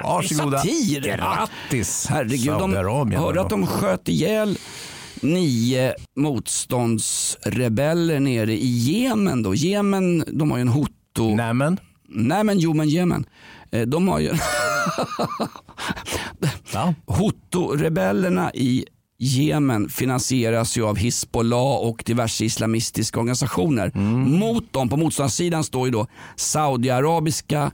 C: Varsågoda.
B: Satir.
C: Grattis
B: Herregud, de hörde att de sköt ihjäl nio motståndsrebeller nere i Jemen. Då. Jemen, de har ju en hutu...
C: Nämen.
B: Nej men jo men Jemen. Eh, De har ju...
C: Ja. (laughs)
B: Hutu-rebellerna i Jemen finansieras ju av Hizbollah och diverse islamistiska organisationer. Mot dem på motståndarsidan står ju då Saudiarabiska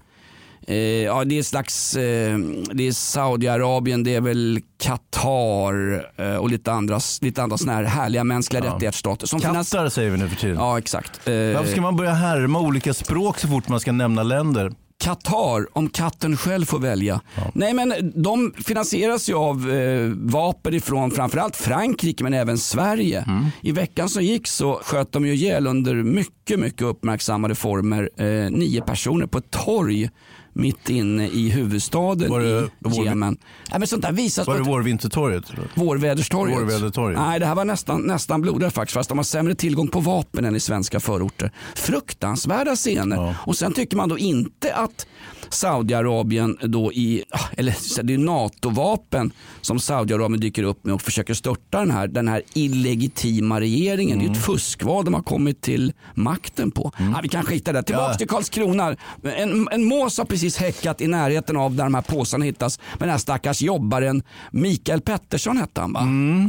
B: Eh, ja, det är slags, eh, det är Saudiarabien, det är väl Qatar eh, och lite andra, lite andra såna här härliga mänskliga rättighetsstater. Som finans-
C: Kattar säger vi nu för tiden.
B: Ja, exakt. Eh,
C: Varför ska man börja härma olika språk så fort man ska nämna länder?
B: Qatar, om katten själv får välja. Nej men de finansieras ju av eh, vapen ifrån framförallt Frankrike men även Sverige. I veckan som gick så sköt de ju ihjäl under mycket, mycket uppmärksammade former eh, nio personer på ett torg mitt inne i huvudstaden
C: Var det-
B: i Jemen. Nej, men sånt där visas
C: Var det Vårvintertorget?
B: Vårväderstorget.
C: Vårvädertorget.
B: Nej, det här var nästan, nästan blodigare faktiskt. Fast de har sämre tillgång på vapen än i svenska förorter. Fruktansvärda scener.
C: Ja.
B: Och sen tycker man då inte att Saudiarabien då i, ah, eller det är NATO-vapen som Saudiarabien dyker upp med och försöker störta den här, den här illegitima regeringen. Det är
C: Mm.
B: ett fuskval de har kommit till makten på. Ja, vi kan skita där. Tillbaka
C: Ja.
B: till Karlskrona. En, en mås har precis häckat i närheten av där de här påsarna hittas. Men den här stackars jobbaren Mikael Pettersson hette han va?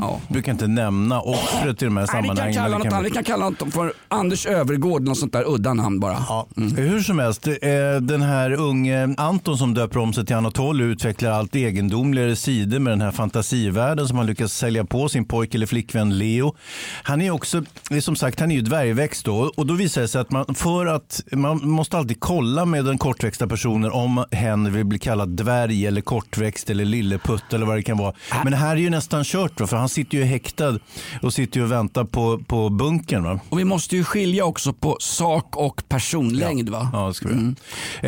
B: Ja.
C: brukar inte nämna offret i de här
B: Nej, vi, kan
C: sammanhangen. det kan
B: vi kan kalla något för Anders Övergård, något sånt där udda namn bara.
C: Ja. Hur som helst, eh, den här unge Anton som döper om sig till Anatoly utvecklar allt egendomligare sidor med den här fantasivärlden som han lyckas sälja på sin pojk eller flickvän Leo. Han är också, som sagt, han är ju dvärgväxt då och då visar det sig att man för att man måste alltid kolla med den kortväxta personen om hen vill bli kallad dvärg eller kortväxt eller lilleputt eller vad det kan vara. Men det här är ju nästan kört då, för han sitter ju häktad och sitter ju och väntar på, på bunkern. Va?
B: Och vi måste ju skilja också på sak och personlängd va?
C: Ja, det ska vi.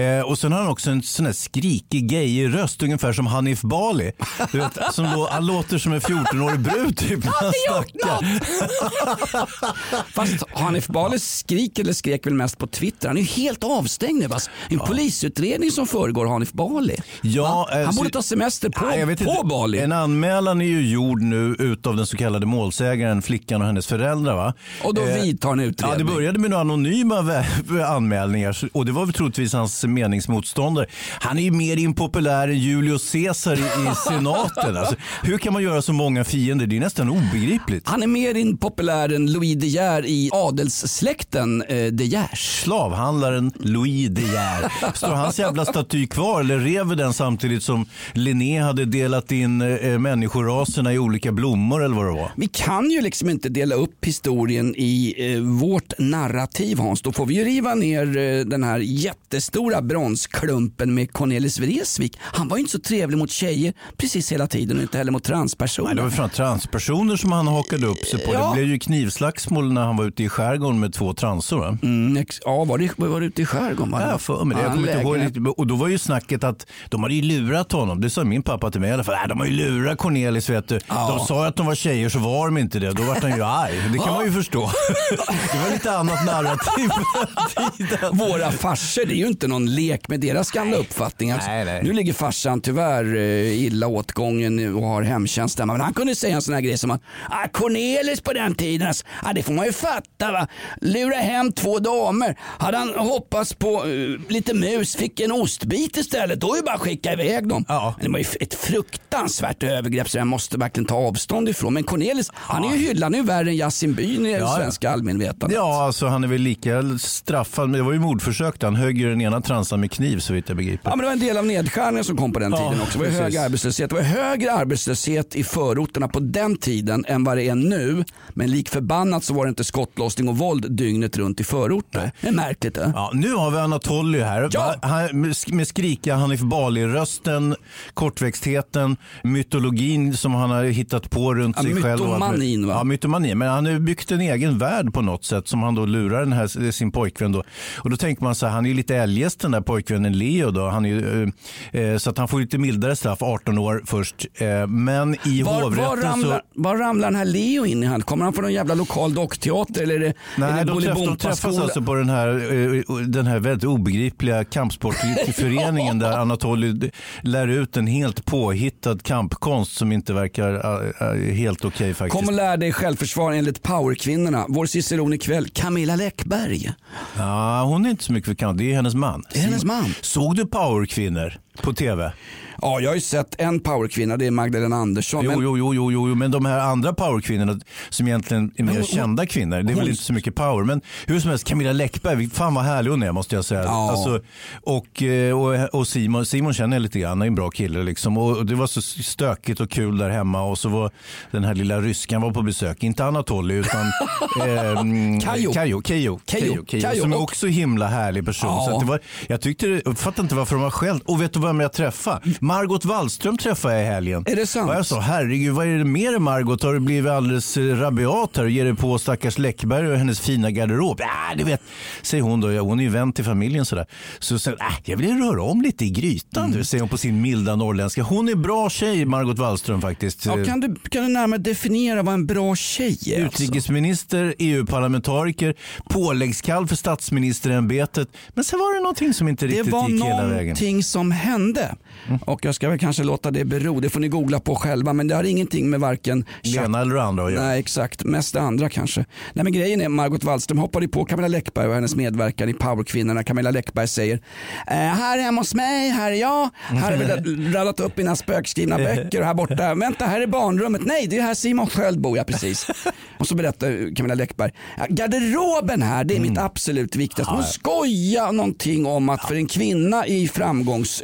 C: Eh, och sen har han också en sån här skrikig gayig röst, ungefär som Hanif Bali. Du vet, som då, han låter som en 14-årig brud typ när han snackar.
B: Fast Hanif Bali skrik eller skrek väl mest på Twitter. Han är ju helt avstängd nu. va? En polisutredning som föregår Hanif Bali.
C: Ja,
B: Va?
C: eh,
B: Han
C: så-
B: borde ta semester på,
C: Nej, jag
B: på
C: inte.
B: Bali.
C: En anmälan är ju gjord nu utav den så kallade målsägaren, flickan och hennes föräldrar. Va?
B: Och då
C: Eh,
B: vidtar en
C: Ja,
B: utredning.
C: det började med några anonyma anmälningar och det var väl troligtvis hans meningsmotståndare. Han är ju mer impopulär än Julius Caesar i, i senaten. Alltså, hur kan man göra så många fiender? Det är nästan obegripligt.
B: Han är mer impopulär än Louis De Geer i adelssläkten eh, De Geers.
C: Slavhandlaren Louis De Geer. Står hans jävla staty kvar eller rev den samtidigt som Linné hade delat in eh, människoraserna i olika blommor eller vad det var?
B: Vi kan ju liksom inte dela upp historien i eh, vårt narrativ Hans. Då får vi ju riva ner eh, den här jättestora bronsklumpen med Cornelis Vreeswijk. Han var ju inte så trevlig mot tjejer precis hela tiden och inte heller mot transpersoner.
C: Nej, det var fram transpersoner som han hakade upp sig på.
B: Ja.
C: Det blev ju knivslagsmål när han var ute i skärgården med två transor.
B: Mm, ja, var det, var det ute i skärgården?
C: Ja, för mig det.
B: Ja,
C: Jag kommer inte ihåg. Och då var ju snacket att de hade ju lurat honom. Det sa min pappa till mig i alla fall. Äh, de har ju lurat Cornelis vet du.
B: Ja.
C: De sa att de var tjejer så var de inte det. Då var han ju arg. Det kan man ju förstå. Det var lite annat narrativ.
B: Våra farsor, det är ju inte någon lek med deras uppfattningar.
C: Nej, nej.
B: Nu ligger farsan tyvärr eh, illa åtgången och har hemtjänst hemma. Men han kunde säga en sån här grej som att ah, Cornelis på den tiden, alltså, ah, det får man ju fatta va. Lura hem två damer. Hade han hoppats på eh, lite mus, fick en ostbit istället, då är det bara att skicka iväg dem.
C: Ja.
B: Men det var ju ett fruktansvärt övergrepp som jag måste verkligen ta avstånd ifrån. Men Cornelis, han är ju hyllad, han är ju värre än Yasin Byn i
C: Ja, ja.
B: svenska allmänvetandet.
C: Ja, alltså han är väl lika straffad. Det var ju mordförsök. Han högg ju den ena transan med kniv så vitt jag begriper.
B: Ja, men det var en del av nedskärningen som kom på den
C: Ja,
B: tiden också. Det var hög arbetslöshet. Det var högre arbetslöshet i förorterna på den tiden än vad det är nu. Men lik förbannat så var det inte skottlossning och våld dygnet runt i förorter. Det är märkligt. Det.
C: Ja, nu har vi Anatoly här.
B: Ja.
C: Han, med sk- med skrika Hanif Bali-rösten, kortväxtheten, mytologin som han har hittat på runt
B: Ja,
C: sig själv.
B: mytomanin, va?
C: Ja, mytomanin. Men han har byggt en egen värld på något sätt som han då lurar den här, sin pojkvän. Då. Och då tänker man så här, han är ju lite eljest den där pojkvännen Leo. Då. Han är, eh, eh, så att han får lite mildare straff, 18 år först. Eh, men i
B: Var,
C: hovrätten
B: var, ramlar,
C: så...
B: var ramlar den här Leo in i? Han? Kommer han från någon jävla lokal dockteater eller är det, är
C: Nej,
B: det
C: de, träff, de träffas alltså på den här, den här väldigt obegripliga kampsportföreningen där Anatoly lär ut en helt påhittad kampkonst som inte verkar helt okej faktiskt.
B: Kom och lär dig självförsvar enligt powerkvinnorna. Vår ciceron ikväll, Camilla Läckberg.
C: Ja, hon är inte så mycket för kamp, det är hennes man.
B: Det är hennes man.
C: Såg du powerkvinnor på tv?
B: Ja, jag har ju sett en powerkvinna, det är Magdalena Andersson.
C: Jo,
B: men-
C: jo, jo, jo, jo, men de här andra powerkvinnorna som egentligen är mer
B: hon-
C: kända kvinnor, det är
B: hon-
C: väl inte så mycket power. Men hur som helst, Camilla Läckberg, fan vad härlig hon är måste jag säga.
B: Ja.
C: Alltså, och, eh, och, och Simon, Simon känner jag lite grann, han är en bra kille liksom. Och det var så stökigt och kul där hemma och så var den här lilla ryskan var på besök, inte Anatoly utan (laughs) eh,
B: Kajo.
C: Kajo, Kajo,
B: Kajo,
C: Kajo, som är också himla härlig person.
B: Ja.
C: Så det var, jag tyckte, jag fattar inte varför de har skällt. Och vet du vem jag träffade? Margot Wallström träffade jag i helgen.
B: Är det sant?
C: Och jag sa, herregud vad är det med dig Margot? Har du blivit alldeles eh, rabiat här och ger dig på stackars Läckberg och hennes fina garderob? Ja, du vet, säger hon då. Ja, hon är ju vän till familjen sådär. Så hon, äh, jag vill röra om lite i grytan,
B: Mm.
C: säger hon på sin milda norrländska. Hon är bra tjej, Margot Wallström faktiskt.
B: Ja, kan, du, kan du närmare definiera vad en bra tjej är? alltså?
C: Utrikesminister, EU-parlamentariker, påläggskall för statsministerämbetet. Men sen var det någonting som inte
B: Det
C: riktigt
B: var
C: gick hela vägen. Mm.
B: någonting som hände. Och jag ska väl kanske låta det bero. Det får ni googla på själva. Men det har ingenting med varken
C: Ena eller andra att göra.
B: Nej exakt, mest det andra kanske. Nej men grejen är Margot Wallström hoppade på Camilla Läckberg och hennes medverkan i Powerkvinnorna. Camilla Läckberg säger eh, här hemma hos mig, här är jag, här har vi (laughs) radat upp mina spökskrivna böcker och här borta, (laughs) vänta här är barnrummet, nej det är här Simon Sköld bor jag precis. (laughs) och så berättar Camilla Läckberg, "Ja, garderoben här det är mitt absolut viktigaste. Hon skojar någonting om att för en kvinna i framgångs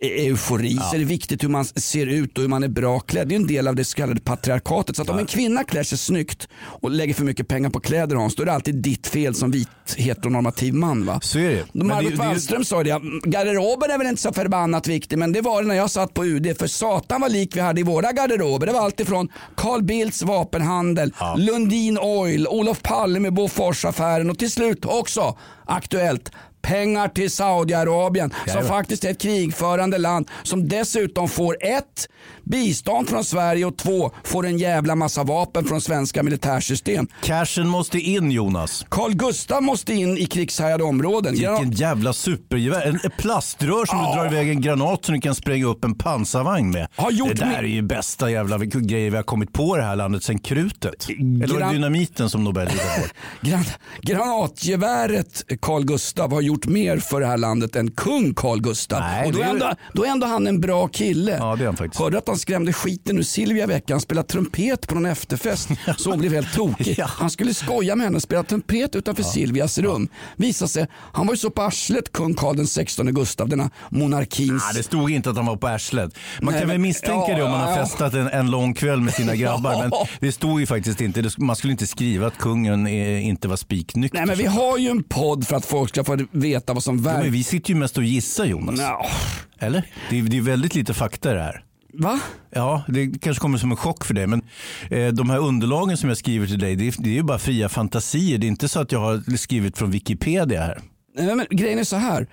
B: eufori så är det viktigt hur man ser ut och hur man är bra klädd. Det är en del av det så kallade patriarkatet. Så att om en kvinna klär sig snyggt och lägger för mycket pengar på kläder Hans, då är det alltid ditt fel som vit heteronormativ man. Va?
C: Så är det. Men
B: Margot
C: det- det-
B: Wallström sa det, garderoben är väl inte så förbannat viktig men det var det när jag satt på UD för satan vad lik vi hade i våra garderober. Det var allt ifrån Carl Bildts vapenhandel, Lundin Oil, Olof Palme, Boforsaffären och till slut också aktuellt pengar till Saudiarabien som faktiskt är ett krigförande land som dessutom får ett bistånd från Sverige och två får en jävla massa vapen från svenska militärsystem.
C: Cashen måste in Jonas.
B: Carl Gustav måste in i krigshärjade områden.
C: Vilken jävla supergevär. En, plaströr som du drar iväg en granat som du kan spränga upp en pansarvagn med.
B: Har gjort
C: det där
B: med-
C: är ju bästa jävla grejer vi har kommit på i det här landet sen krutet. Eller var det dynamiten som Nobel hittade på? (laughs)
B: Gran granatgeväret Carl Gustav har gjort mer för det här landet än kung Carl Gustav.
C: Nej,
B: och då, är- ändå, då är ändå han en bra kille.
C: Ja, det är han faktiskt.
B: Hörde att han skrämde skiten ur Silvia i veckan. Han spelade trumpet på någon efterfest (laughs) så hon blev helt tokig.
C: Ja.
B: Han skulle skoja med henne och spela trumpet utanför Silvias rum. Visade sig, han var ju så på arslet kung den 16 Gustav, denna monarkins
C: Ah, det stod inte att han var på arslet. Man
B: Nej,
C: kan väl misstänka
B: ja,
C: det om man har
B: ja.
C: festat en, en lång kväll med sina (laughs) grabbar.
B: Ja.
C: Men det stod ju faktiskt inte. Man skulle inte skriva att kungen är, inte var spiknykter.
B: Nej men vi har ju en podd för att folk ska få veta vad som
C: Ja,
B: verkar.
C: men vi sitter ju mest och gissar Jonas.
B: Ja.
C: Eller? Det är, det är väldigt lite fakta det här.
B: Va?
C: Ja, det kanske kommer som en chock för dig. Men eh, de här underlagen som jag skriver till dig, det är, det är ju bara fria fantasier. Det är inte så att jag har skrivit från Wikipedia här.
B: Nej, men grejen är så här.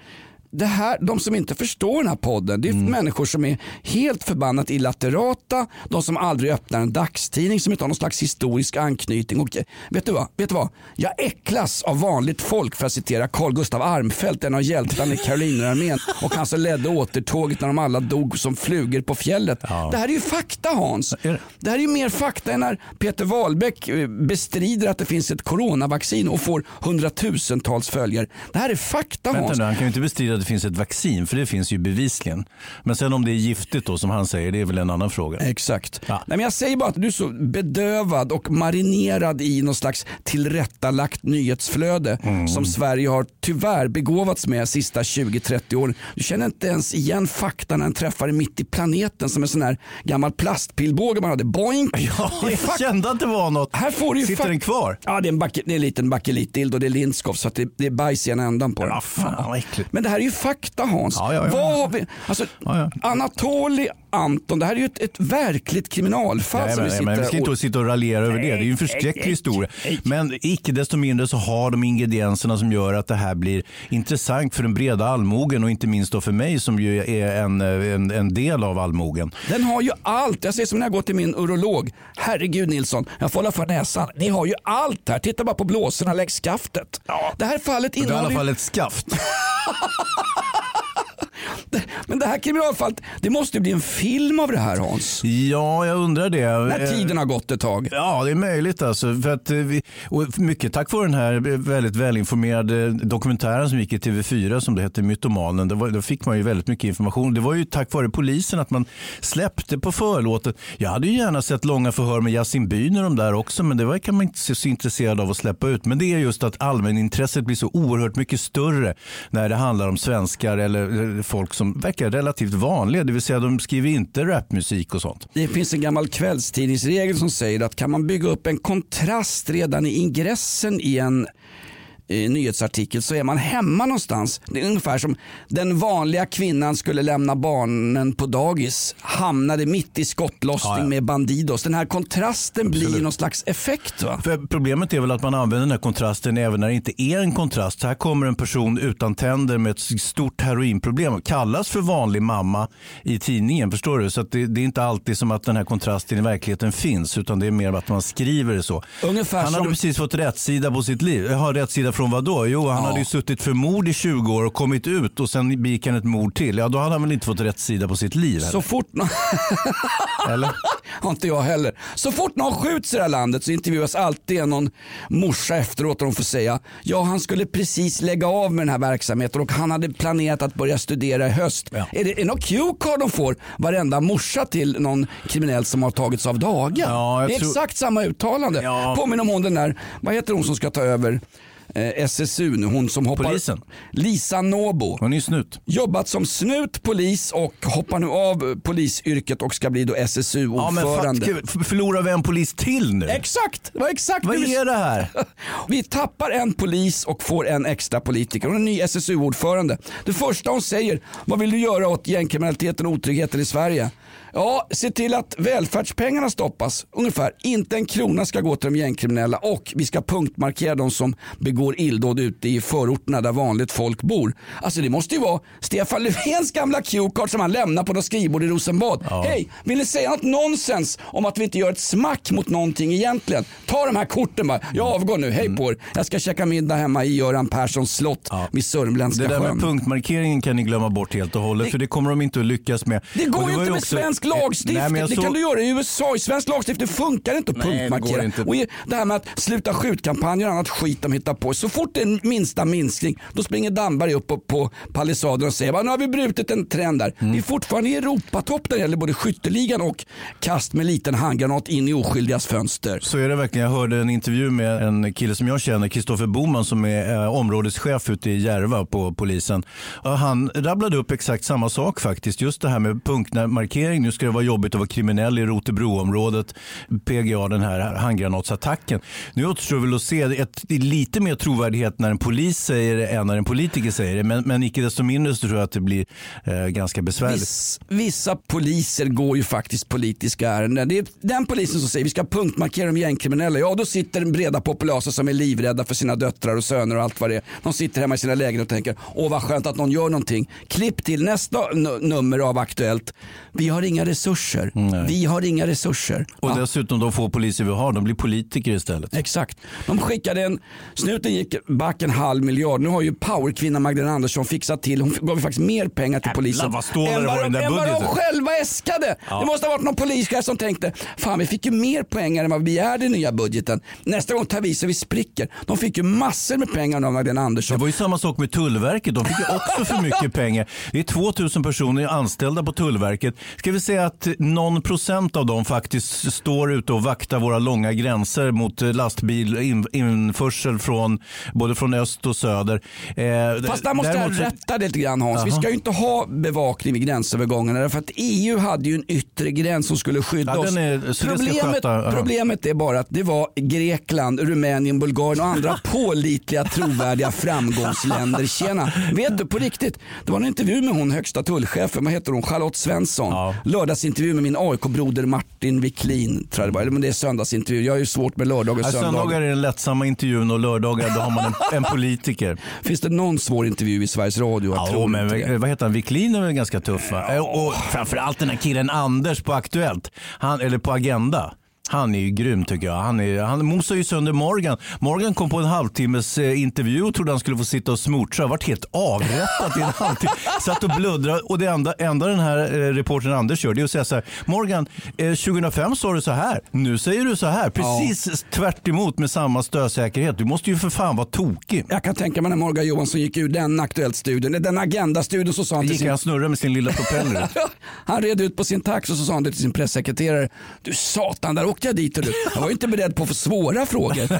B: Det här, de som inte förstår den här podden, det är
C: Mm.
B: människor som är helt förbannat illaterata, de som aldrig öppnar en dagstidning, som inte har någon slags historisk anknytning. Och, vet, du vad? vet du vad? Jag äcklas av vanligt folk för att citera Carl Gustav Armfelt, en av hjältarna i Karolinerarmén och han som ledde återtåget när de alla dog som flugor på fjället. Det här är ju fakta Hans.
C: Det?
B: Här är ju mer fakta än när Peter Wahlbeck eh, bestrider att det finns ett coronavaccin och får hundratusentals följare. Det här är fakta
C: Vänta
B: Hans.
C: nu, han kan ju inte bestrida det finns ett vaccin, för det finns ju bevisligen. Men sen om det är giftigt då, som han säger, det är väl en annan fråga.
B: Exakt.
C: Ja.
B: Nej, men jag säger bara att du är så bedövad och marinerad i någon slags tillrättalagt nyhetsflöde
C: Mm.
B: som Sverige har tyvärr begåvats med de sista 20-30 åren. Du känner inte ens igen fakta när den träffar mitt i planeten som en sån här gammal plastpilbåge man hade. Boink! (laughs)
C: Ja, jag kände att det var något.
B: här får du
C: Sitter den kvar?
B: Ja, det är en, bak- det är en liten bakelitdild och det är Lindskov så att det, det är bajs i ena ändan på den.
C: Ja, fan.
B: Men det här är ju fakta Hans.
C: Ja, ja, ja.
B: Vad har vi? Alltså. Anatoli Anton, det här är ju ett, ett verkligt kriminalfall
C: Nej,
B: som
C: men,
B: vi
C: men vi ska
B: sitter
C: inte
B: och...
C: sitta och raljera över det. Det är ju en förskräcklig historia. Men icke desto mindre så har de ingredienserna som gör att det här blir intressant för den breda allmogen och inte minst då för mig som ju är en, en, en del av allmogen.
B: Den har ju allt. Jag säger som när jag går till min urolog. Herregud Nilsson, jag får hålla för näsan. Ni har ju allt här. Titta bara på blåsorna längs skaftet. Det här fallet
C: Det är i alla
B: innehåller
C: fall ett skaft. (laughs)
B: Men det här kriminalfallet, det måste bli en film av det här Hans.
C: Ja, jag undrar det.
B: När
C: Eh,
B: tiden har gått ett tag.
C: Ja, det är möjligt. Alltså, för att, eh, vi, och mycket tack vare den här väldigt välinformerade dokumentären som gick i TV4 som det hette Mytomanen. Det var, då fick man ju väldigt mycket information. Det var ju tack vare polisen att man släppte på förlåtet. Jag hade ju gärna sett långa förhör med Yasin Byner de där också, men det verkar man inte se så intresserad av att släppa ut. Men det är just att allmänintresset blir så oerhört mycket större när det handlar om svenskar eller eh, folk som verkar relativt vanliga. Det vill säga de skriver inte rapmusik och sånt.
B: Det finns en gammal kvällstidningsregel som säger att kan man bygga upp en kontrast redan i ingressen i en eh, nyhetsartikel så är man hemma någonstans. Det är ungefär som den vanliga kvinnan skulle lämna barnen på dagis, hamnade mitt i skottlossning
C: Ja, ja.
B: med Bandidos. Den här kontrasten blir ju någon slags effekt. Va?
C: För problemet är väl att man använder den här kontrasten även när det inte är en kontrast. Här kommer en person utan tänder med ett stort heroinproblem och kallas för vanlig mamma i tidningen. Förstår du? Så det, det är inte alltid som att den här kontrasten i verkligheten finns utan det är mer att man skriver det så.
B: Ungefär
C: han hade
B: som-
C: precis fått rättsida på sitt liv. Jaha, rättsida från vad då? Jo, han
B: Ja.
C: hade ju suttit för mord i 20 år och kommit ut och sen begick han ett mord till. Ja, då hade han väl inte fått rättsida på sitt liv?
B: Så fort någon... (laughs)
C: Eller?
B: har inte jag heller. Så fort någon skjuts i det här landet så intervjuas alltid någon morsa efteråt och de får säga ja han skulle precis lägga av med den här verksamheten och han hade planerat att börja studera i höst.
C: Ja.
B: Är det är någon cue-card de får varenda morsa till någon kriminell som har tagits av daga?
C: Ja,
B: det är
C: tror-
B: exakt samma uttalande.
C: Ja.
B: Påminner om hon den där, vad heter hon som ska ta över SSU nu? Hon som hoppar...
C: Polisen.
B: Lisa Nobo.
C: Hon är ju snut.
B: Jobbat som snut, polis och hoppar nu av polisyrket och ska bli då
C: Ja, men
B: SSU-ordförande.
C: fuck, förlorar vi en polis till nu?
B: Exakt, var exakt
C: Vad är det här? (laughs)
B: Vi tappar en polis och får en extra politiker. Hon är ny SSU-ordförande. Det första hon säger, vad vill du göra åt gängkriminaliteten och otryggheten i Sverige? Ja, se till att välfärdspengarna stoppas. Ungefär. Inte en krona ska gå till de gängkriminella och vi ska punktmarkera de som begår illdåd ute i förorterna där vanligt folk bor. Alltså det måste ju vara Stefan Löfvens gamla cue-card som han lämnar på något skrivbord i Rosenbad. Hej, vill ni säga något nonsens om att vi inte gör ett smack mot någonting egentligen? Ta de här korten bara. Jag avgår nu, hej på er. Jag ska käka middag hemma i Göran Perssons slott vid Sörmländska
C: Det där
B: sjön.
C: med punktmarkeringen kan ni glömma bort helt och hållet för det kommer de inte att lyckas med.
B: Det går ju
C: var
B: inte med
C: också-
B: svensk
C: Eh,
B: lagstiftning.
C: nej, jag
B: det kan du göra i USA. I svensk lagstiftning funkar det inte att
C: det
B: punktmarkera.
C: inte.
B: Och det här med att sluta skjutkampanjer och annat skit de hittar på. Så fort det är en minsta minskning då springer Damberg upp på, på palissaden och säger "Va, nu har vi brutit en trend där.
C: Mm.
B: Vi är fortfarande i Europatopp när det gäller både skytteligan och kast med liten handgranat in i oskyldigas fönster.
C: Så är det verkligen. Jag hörde en intervju med en kille som jag känner, Kristoffer Boman som är eh, områdeschef ute i Järva på polisen. Och han rabblade upp exakt samma sak faktiskt. Just det här med punktmarkering. Nu ska det vara jobbigt att vara kriminell i Rotebroområdet. PGA, den här handgranatsattacken. Nu återstår väl att se ett, lite mer trovärdighet när en polis säger det än när en politiker säger det. Men, men icke desto mindre så tror jag att det blir eh, ganska besvärligt.
B: Viss, vissa poliser går ju faktiskt politiska ärenden. Det är den polisen som säger vi ska punktmarkera de gängkriminella. Ja, då sitter den breda populösa som är livrädda för sina döttrar och söner och allt vad det är. De sitter hemma i sina lägen och tänker åh vad skönt att någon gör någonting. Klipp till nästa nummer av Aktuellt. Vi har inga resurser. Vi har inga resurser.
C: Och
B: Ja.
C: dessutom de få poliser vi har, de blir politiker istället.
B: Exakt. De skickade en, snuten gick back en halv miljard. Nu har ju powerkvinnan Magdalena Andersson fixat till, hon gav faktiskt mer pengar till
C: Jävlar,
B: polisen.
C: vad
B: än
C: det
B: vad
C: den
B: de-
C: där
B: än vad de
C: budgeten.
B: själva äskade. Det måste ha varit någon polischef som tänkte, fan vi fick ju mer pengar än vad vi begärde i nya budgeten. Nästa gång tar vi så vi spricker. De fick ju massor med pengar av Magdalena
C: Det
B: Andersson.
C: var ju samma sak med Tullverket. De fick ju också för mycket (laughs) pengar. Det är 2000 personer anställda på Tullverket. Ska vi säga att någon procent av dem faktiskt står ute och vaktar våra långa gränser mot eh, lastbil, in, införsel från både från öst och söder. Eh,
B: Fast där måste
C: däremot
B: jag rätta det lite grann Hans. Vi
C: Jaha.
B: ska ju inte ha bevakning vid gränsövergångarna därför att EU hade ju en yttre gräns som skulle skydda
C: Ja,
B: oss.
C: är-
B: problemet, problemet är bara att det var Grekland, Rumänien, Bulgarien och andra (laughs) pålitliga trovärdiga framgångsländer. Tjena, vet du på riktigt, det var en intervju med hon högsta tullchefen, vad heter hon, Charlotte Svensson.
C: Ja.
B: Lördagsintervju med min AIK-broder Martin Wiklin, tror jag det var. Eller men det är söndagsintervju, jag har ju svårt med lördag och
C: Ja,
B: söndag.
C: söndagar är den lättsamma intervjun och lördagar då har man en, en politiker.
B: Finns det någon svår intervju i Sveriges Radio? Jag
C: Ja,
B: tror
C: men
B: inte
C: vad heter han? Wiklin är väl ganska tuff va? Eh, Och framförallt den här killen Anders på Aktuellt, han, eller på Agenda. Han är ju grym tycker jag. Han, är, han mosar ju sönder Morgan. Morgan kom på en halvtimmes eh, intervju och trodde han skulle få sitta och smortra. Vart helt avrättad i en halvtimme. (laughs) Satt och bluddrade och det enda, enda den här eh, reportern Anders gör det är att säga så här. Morgan, eh, 2005 sa du så här. Nu säger du så här. Precis tvärt emot med samma stödsäkerhet. Du måste ju för fan vara tokig.
B: Jag kan tänka mig när Morgan Johansson gick ur den aktuellt studien, den agenda-studion så sa han till
C: Gick
B: sin
C: han snurra med sin lilla (laughs) propeller?
B: Han red ut på sin tax och så sa han det till sin pressekreterare. Du satan, där åkte jag dit. och Du. Jag var ju inte beredd på att få svåra frågor.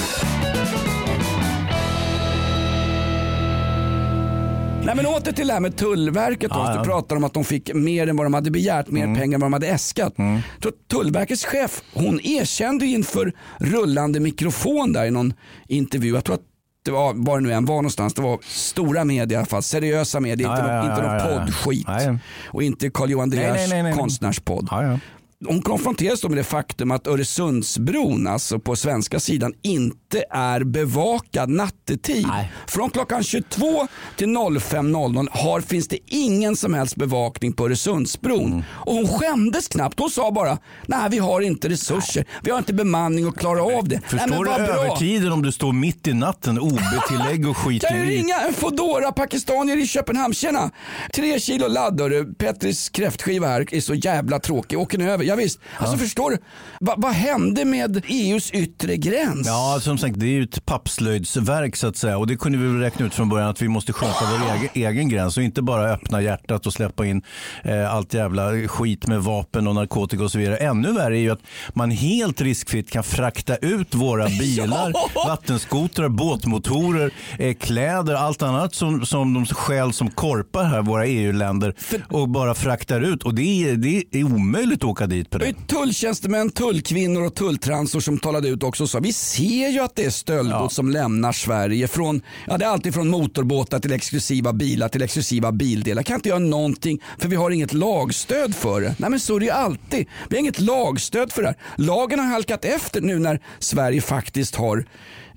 B: Nej men åter till det här med Tullverket. Hans.
C: Ja.
B: Du pratar om att de fick mer än vad de hade begärt, mer pengar än vad de hade äskat. Att Tullverkets chef, hon erkände inför rullande mikrofon där i någon intervju. Jag tror att det var, var det nu än var någonstans, det var stora medier i alla fall, seriösa medier,
C: Ja,
B: inte,
C: ja,
B: någon,
C: ja,
B: inte någon poddskit. Och inte Carl-Johan De Geers konstnärspodd. Hon konfronteras då med det faktum att Öresundsbron, alltså på svenska sidan, inte är bevakad nattetid.
C: Nej.
B: Från klockan 22 till 05.00 har, finns det ingen som helst bevakning på Öresundsbron.
C: Mm.
B: Och hon skämdes knappt. Hon sa bara, nej vi har inte resurser, vi har inte bemanning att klara av det. nej,
C: Förstår
B: men
C: du övertiden om du står mitt i natten, OB-tillägg och skit
B: Kan
C: i?
B: ringa en Foodora pakistanier i Köpenhamn. Tjena, tre kilo ladd. Petris kräftskiva här är så jävla tråkig. Åker ni över? Ja, visst. Alltså förstår du, Va, vad hände med EUs yttre gräns?
C: Ja, som sagt, det är ju ett pappslöjdsverk så att säga. Och det kunde vi väl räkna ut från början att vi måste sköta vår egen, egen gräns och inte bara öppna hjärtat och släppa in eh, allt jävla skit med vapen och narkotika och så vidare. Ännu värre är ju att man helt riskfritt kan frakta ut våra (laughs) bilar, vattenskotrar, båtmotorer, eh, kläder, allt annat som, som de stjäl som korpar här, våra EU-länder och bara fraktar ut. Och det är, det är omöjligt att åka dit på
B: Det tulltjänstemän, tullkvinnor och tulltransor som talade ut också och sa vi ser ju att det är stöldgods som lämnar Sverige. Från, ja, det är alltid från motorbåtar till exklusiva bilar till exklusiva bildelar. Kan inte göra någonting för vi har inget lagstöd för det. Nej men så är det ju alltid. Vi har inget lagstöd för det här. Lagen har halkat efter nu när Sverige faktiskt har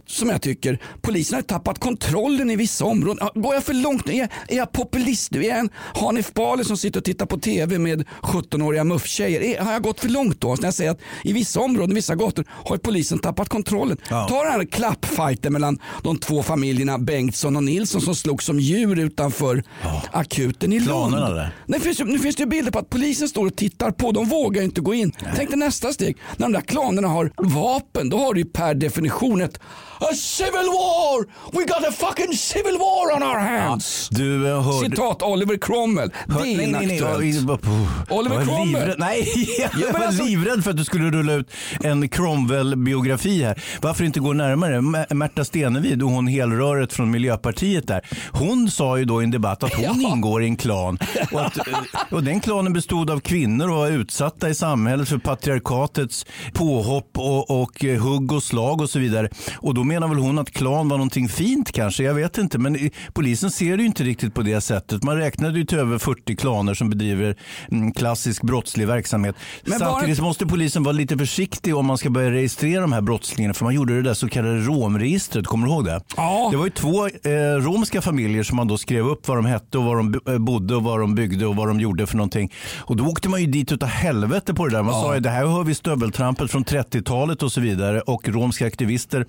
B: som jag tycker, polisen har tappat kontrollen i vissa områden. Ja, Går jag för långt nu? Är är jag populist nu? Är jag en Hanif Bali som sitter och tittar på tv med 17-åriga mufftjejer? Har jag gått för långt då? När jag säger att i vissa områden, vissa gator har polisen tappat kontrollen.
C: Ja.
B: Ta den här klappfighten mellan de två familjerna Bengtsson och Nilsson som slog som djur utanför akuten i Lund. Nu finns, nu finns det ju bilder på att polisen står och tittar på. De vågar inte gå in. Tänk dig nästa steg. När de där klanerna har vapen, då har du ju per definition ett A civil war! We got a fucking civil war on our hands!
C: Du eh, hörde...
B: Citat Oliver Cromwell. Det är
C: nej, nej, nej,
B: Oliver
C: jag
B: Cromwell.
C: livrädd- Nej, (laughs) jag var
B: alltså-
C: livrädd för att du skulle rulla ut en Cromwell-biografi här. Varför inte gå närmare? Mä- Märta Stenevi, då hon helröret från Miljöpartiet där. Hon sa ju då i en debatt att hon (laughs)
B: Ja.
C: ingår i en klan. Och, att, eh, och den klanen bestod av kvinnor och var utsatta i samhället för patriarkatets påhopp och, och eh, hugg och slag och så vidare. Och då menar väl hon att klan var någonting fint kanske? Jag vet inte. Men polisen ser det ju inte riktigt på det sättet. Man räknade ju till över 40 klaner som bedriver mm, klassisk brottslig verksamhet.
B: Men
C: Samtidigt
B: bara-
C: måste polisen vara lite försiktig om man ska börja registrera de här brottslingarna. För man gjorde det där så kallade romregistret. Kommer du ihåg det?
B: Ja.
C: Det var ju två eh, romska familjer som man då skrev upp vad de hette och var de bo- bodde och vad de byggde och vad de gjorde för någonting. Och då åkte man ju dit utav helvete på det där. Man sa ju det här hör vi stöveltrampet från 30-talet och så vidare. Och romska aktivister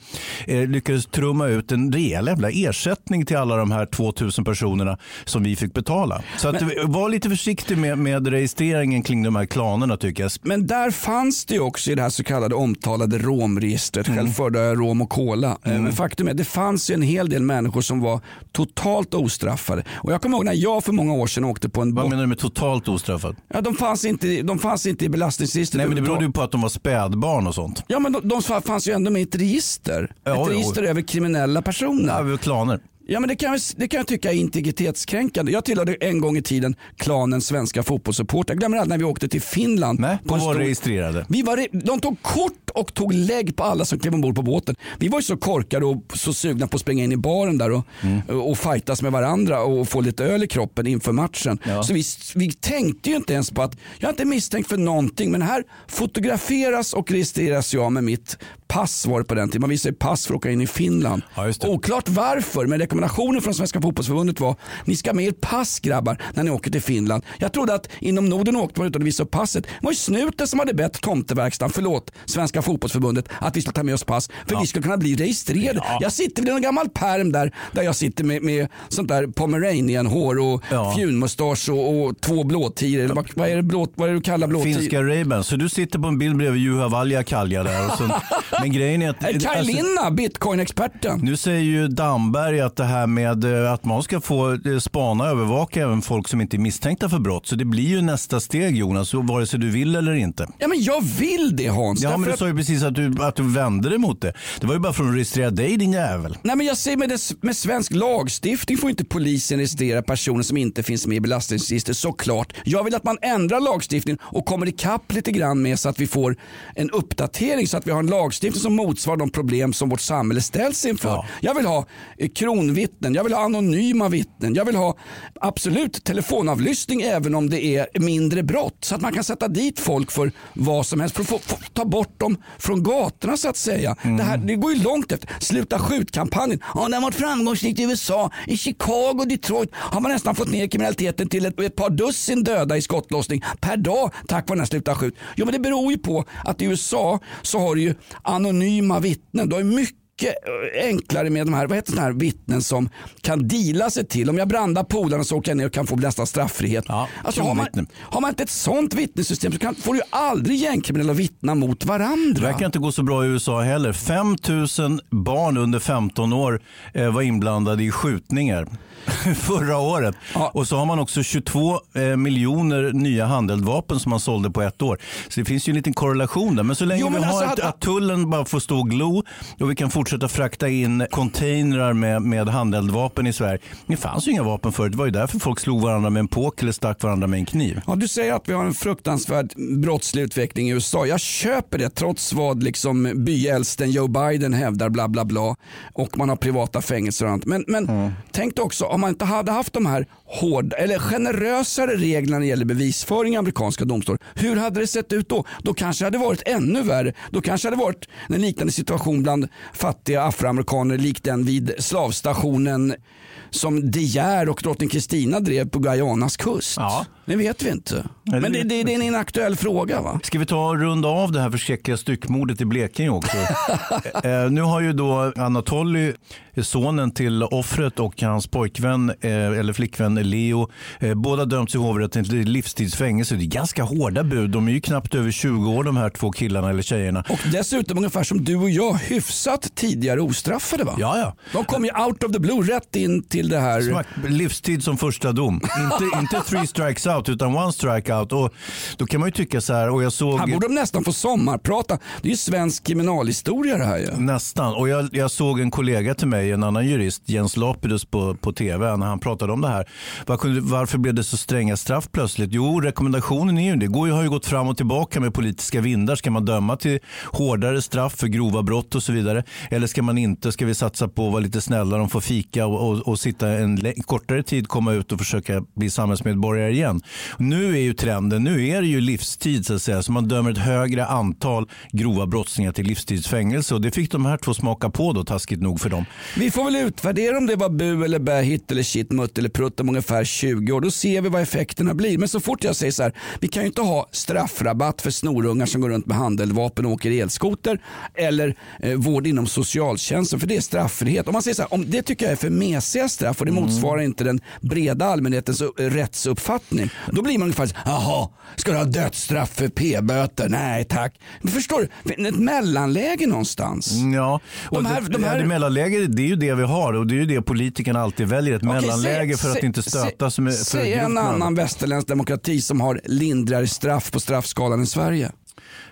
C: eh, lyckades trumma ut en rejäl jävla ersättning till alla de här 2000 personerna som vi fick betala. Så att, var lite försiktig med, med registreringen kring de här klanerna tycker jag.
B: Men där fanns det ju också i det här så kallade omtalade romregistret.
C: Mm.
B: Själv förde jag rom och cola. Eh, Men faktum är det fanns ju en hel del människor som var totalt ostraffade. Och jag kommer ihåg när jag för många år sedan åkte på en
C: Vad menar du med totalt ostraffad?
B: Ja, de, fanns inte, de fanns inte i belastningsregistret.
C: Nej men det berodde ju på att de var spädbarn och sånt.
B: Ja men de, de fanns ju ändå med i ett register.
C: Ja,
B: ett register över kriminella personer.
C: Var klaner.
B: Ja men det kan, jag- det kan jag tycka är integritetskränkande. Jag tillhörde en gång i tiden klanen svenska fotbollssupportrar. Jag glömmer aldrig när vi åkte till Finland.
C: Nej, de var
B: stor-
C: registrerade.
B: Vi var, re- de tog kort och tog lägg på alla som klev ombord på båten. Vi var ju så korkade och så sugna på att springa in i baren där och,
C: Mm.
B: och fightas med varandra och få lite öl i kroppen inför matchen.
C: Ja.
B: Så vi, vi tänkte ju inte ens på att, jag är inte misstänkt för någonting men här fotograferas och registreras jag med mitt pass var det på den tiden. Man visar ju pass för att åka in i Finland.
C: Ja.
B: Oklart varför men rekommendationen från Svenska fotbollsförbundet var ni ska med er pass grabbar när ni åker till Finland. Jag trodde att inom Norden åkte man utan att visa upp passet. Det var ju snuten som hade bett tomteverkstan, förlåt, Svenska fotbollsförbundet att vi skulle ta med oss pass för vi skulle kunna bli registrerade. Jag sitter vid en gammal perm där, där jag sitter med, med sånt där pomeranian-hår och
C: Ja.
B: fjunmustasch och, och två blåtiror. Eller vad, vad, är det blå, vad är det du kallar blåtiror?
C: Finska Ray-Ban. Så du sitter på en bild bredvid Juha Valjakalja där. Och så, (laughs) men grejen är att...
B: Hey, Kaj
C: alltså,
B: Linna, bitcoin-experten.
C: nu säger ju Damberg att det här med eh, att man ska få eh, spana och övervaka även folk som inte är misstänkta för brott. Så det blir ju nästa steg Jonas, vare sig du vill eller inte.
B: Ja men jag vill det Hans.
C: Ja men du sa ju precis att du, att du vände dig mot det. Det var ju bara för att registrera dig din jävel.
B: Nej men jag säger med, det, med svensk lagstiftning får inte polisen registrera personer som inte finns med i belastningsregister såklart. Jag vill att man ändrar lagstiftningen och kommer ikapp lite grann med så att vi får en uppdatering så att vi har en lagstiftning som motsvarar de problem som vårt samhälle ställs inför.
C: Ja.
B: Jag vill ha eh, kronvittnen, jag vill ha anonyma vittnen, jag vill ha absolut telefonavlyssning även om det är mindre brott så att man kan sätta dit folk för vad som helst för att få, få, ta bort dem från gatorna så att säga. Det, här, det går ju långt efter. Sluta skjut-kampanjen. Ja, den har varit framgångsrikt i USA. I Chicago och Detroit har man nästan fått ner kriminaliteten till ett, ett par dussin döda i skottlossning per dag tack vare den här Sluta skjut. Jo, men det beror ju på att i USA så har du ju anonyma vittnen. Du har ju mycket mycket eh, enklare med de här, vad heter såna här vittnen som kan deala sig till. Om jag brandar polarna så åker jag ner och kan få nästan straffrihet.
C: Ja,
B: alltså, har, man, har man inte ett sånt vittnessystem så kan, får du ju aldrig gängkriminella vittna mot
C: Det
B: varandra.
C: verkar inte gå så bra i USA heller. 5 000 barn under 15 år eh, var inblandade i skjutningar (laughs) förra året.
B: Ja.
C: Och så har man också 22 eh, miljoner nya handeldvapen som man sålde på ett år. Så det finns ju en liten korrelation där. Men så länge
B: Jo, men
C: vi har
B: alltså
C: ett,
B: hade-
C: att tullen bara får stå och glo och vi kan fortsätta frakta in containrar med, med handeldvapen i Sverige. Det fanns ju inga vapen förut. Det var ju därför folk slog varandra med en påk eller stack varandra med en kniv.
B: Ja, du säger att vi har en fruktansvärd brottslig utveckling i USA. Jag köper det trots vad liksom byäldsten Joe Biden hävdar bla bla bla. Och man har privata fängelser och annat. Men, men tänk dig också om man inte hade haft de här hård, eller generösare regler när det gäller bevisföring i amerikanska domstolar. Hur hade det sett ut då? Då kanske det hade varit ännu värre. Då kanske det hade varit en liknande situation bland fattiga afroamerikaner likt den vid slavstationen som De Geer och drottning Kristina drev på Guyanas kust.
C: Ja.
B: Det vet vi inte.
C: det
B: Men det, det, det är en inaktuell fråga va?
C: Ska vi ta och runda av det här förskräckliga styckmordet i Blekinge också? (laughs) eh, nu har ju då Anatoly, sonen till offret och hans pojkvän eh, eller flickvän Leo, eh, båda dömts i hovrätten till livstidsfängelse. Det är ganska hårda bud. De är ju knappt över 20 år de här två killarna eller tjejerna.
B: Och dessutom ungefär som du och jag hyfsat tidigare ostraffade va?
C: Ja, ja.
B: De kom ju out of the blue rätt in till det här.
C: Smack, livstid som första dom. inte, inte three strikes out utan one strike out. Och då kan man ju tycka så här, och jag såg...
B: Här borde de nästan få sommarprata. Det är ju svensk kriminalhistoria det här ju.
C: Nästan. Och jag, jag såg en kollega till mig, en annan jurist, Jens Lapidus på, på tv, när han pratade om det här. Var, kunde- varför blev det så stränga straff plötsligt? Jo, rekommendationen är ju det. går ju, har ju gått fram och tillbaka med politiska vindar. Ska man döma till hårdare straff för grova brott och så vidare? Eller ska man inte? Ska vi satsa på att vara lite snällare, de får fika och, och, och sitta en kortare tid, komma ut och försöka bli samhällsmedborgare igen? Nu är ju trenden, nu är det ju livstid så att säga. Så man dömer ett högre antal grova brottslingar till livstidsfängelse. Och det fick de här två smaka på då, taskigt nog för dem.
B: Vi får väl utvärdera om det var bu eller bä, hit eller shit, mutt eller prutt om ungefär 20 år. Då ser vi vad effekterna blir. Men så fort jag säger så här, vi kan ju inte ha straffrabatt för snorungar som går runt med handeldvapen och åker elskoter eller eh, vård inom socialtjänsten för det är straffrihet. Om man säger så här, om det tycker jag är för mesiga straff och det motsvarar inte den breda allmänhetens eh, rättsuppfattning. Då blir man ungefär så jaha, ska du ha dödsstraff för p-böter? Nej tack. Men förstår du, ett mellanläge någonstans.
C: Ja, och
B: De här-
C: det,
B: de här-
C: det mellanläge det är ju det vi har och det är ju det politikerna alltid väljer. Ett
B: Okej,
C: mellanläge
B: säg-
C: för att
B: säg-
C: inte stöta sig med
B: Säg en annan västerländsk demokrati som har lindrigare straff på straffskalan än Sverige.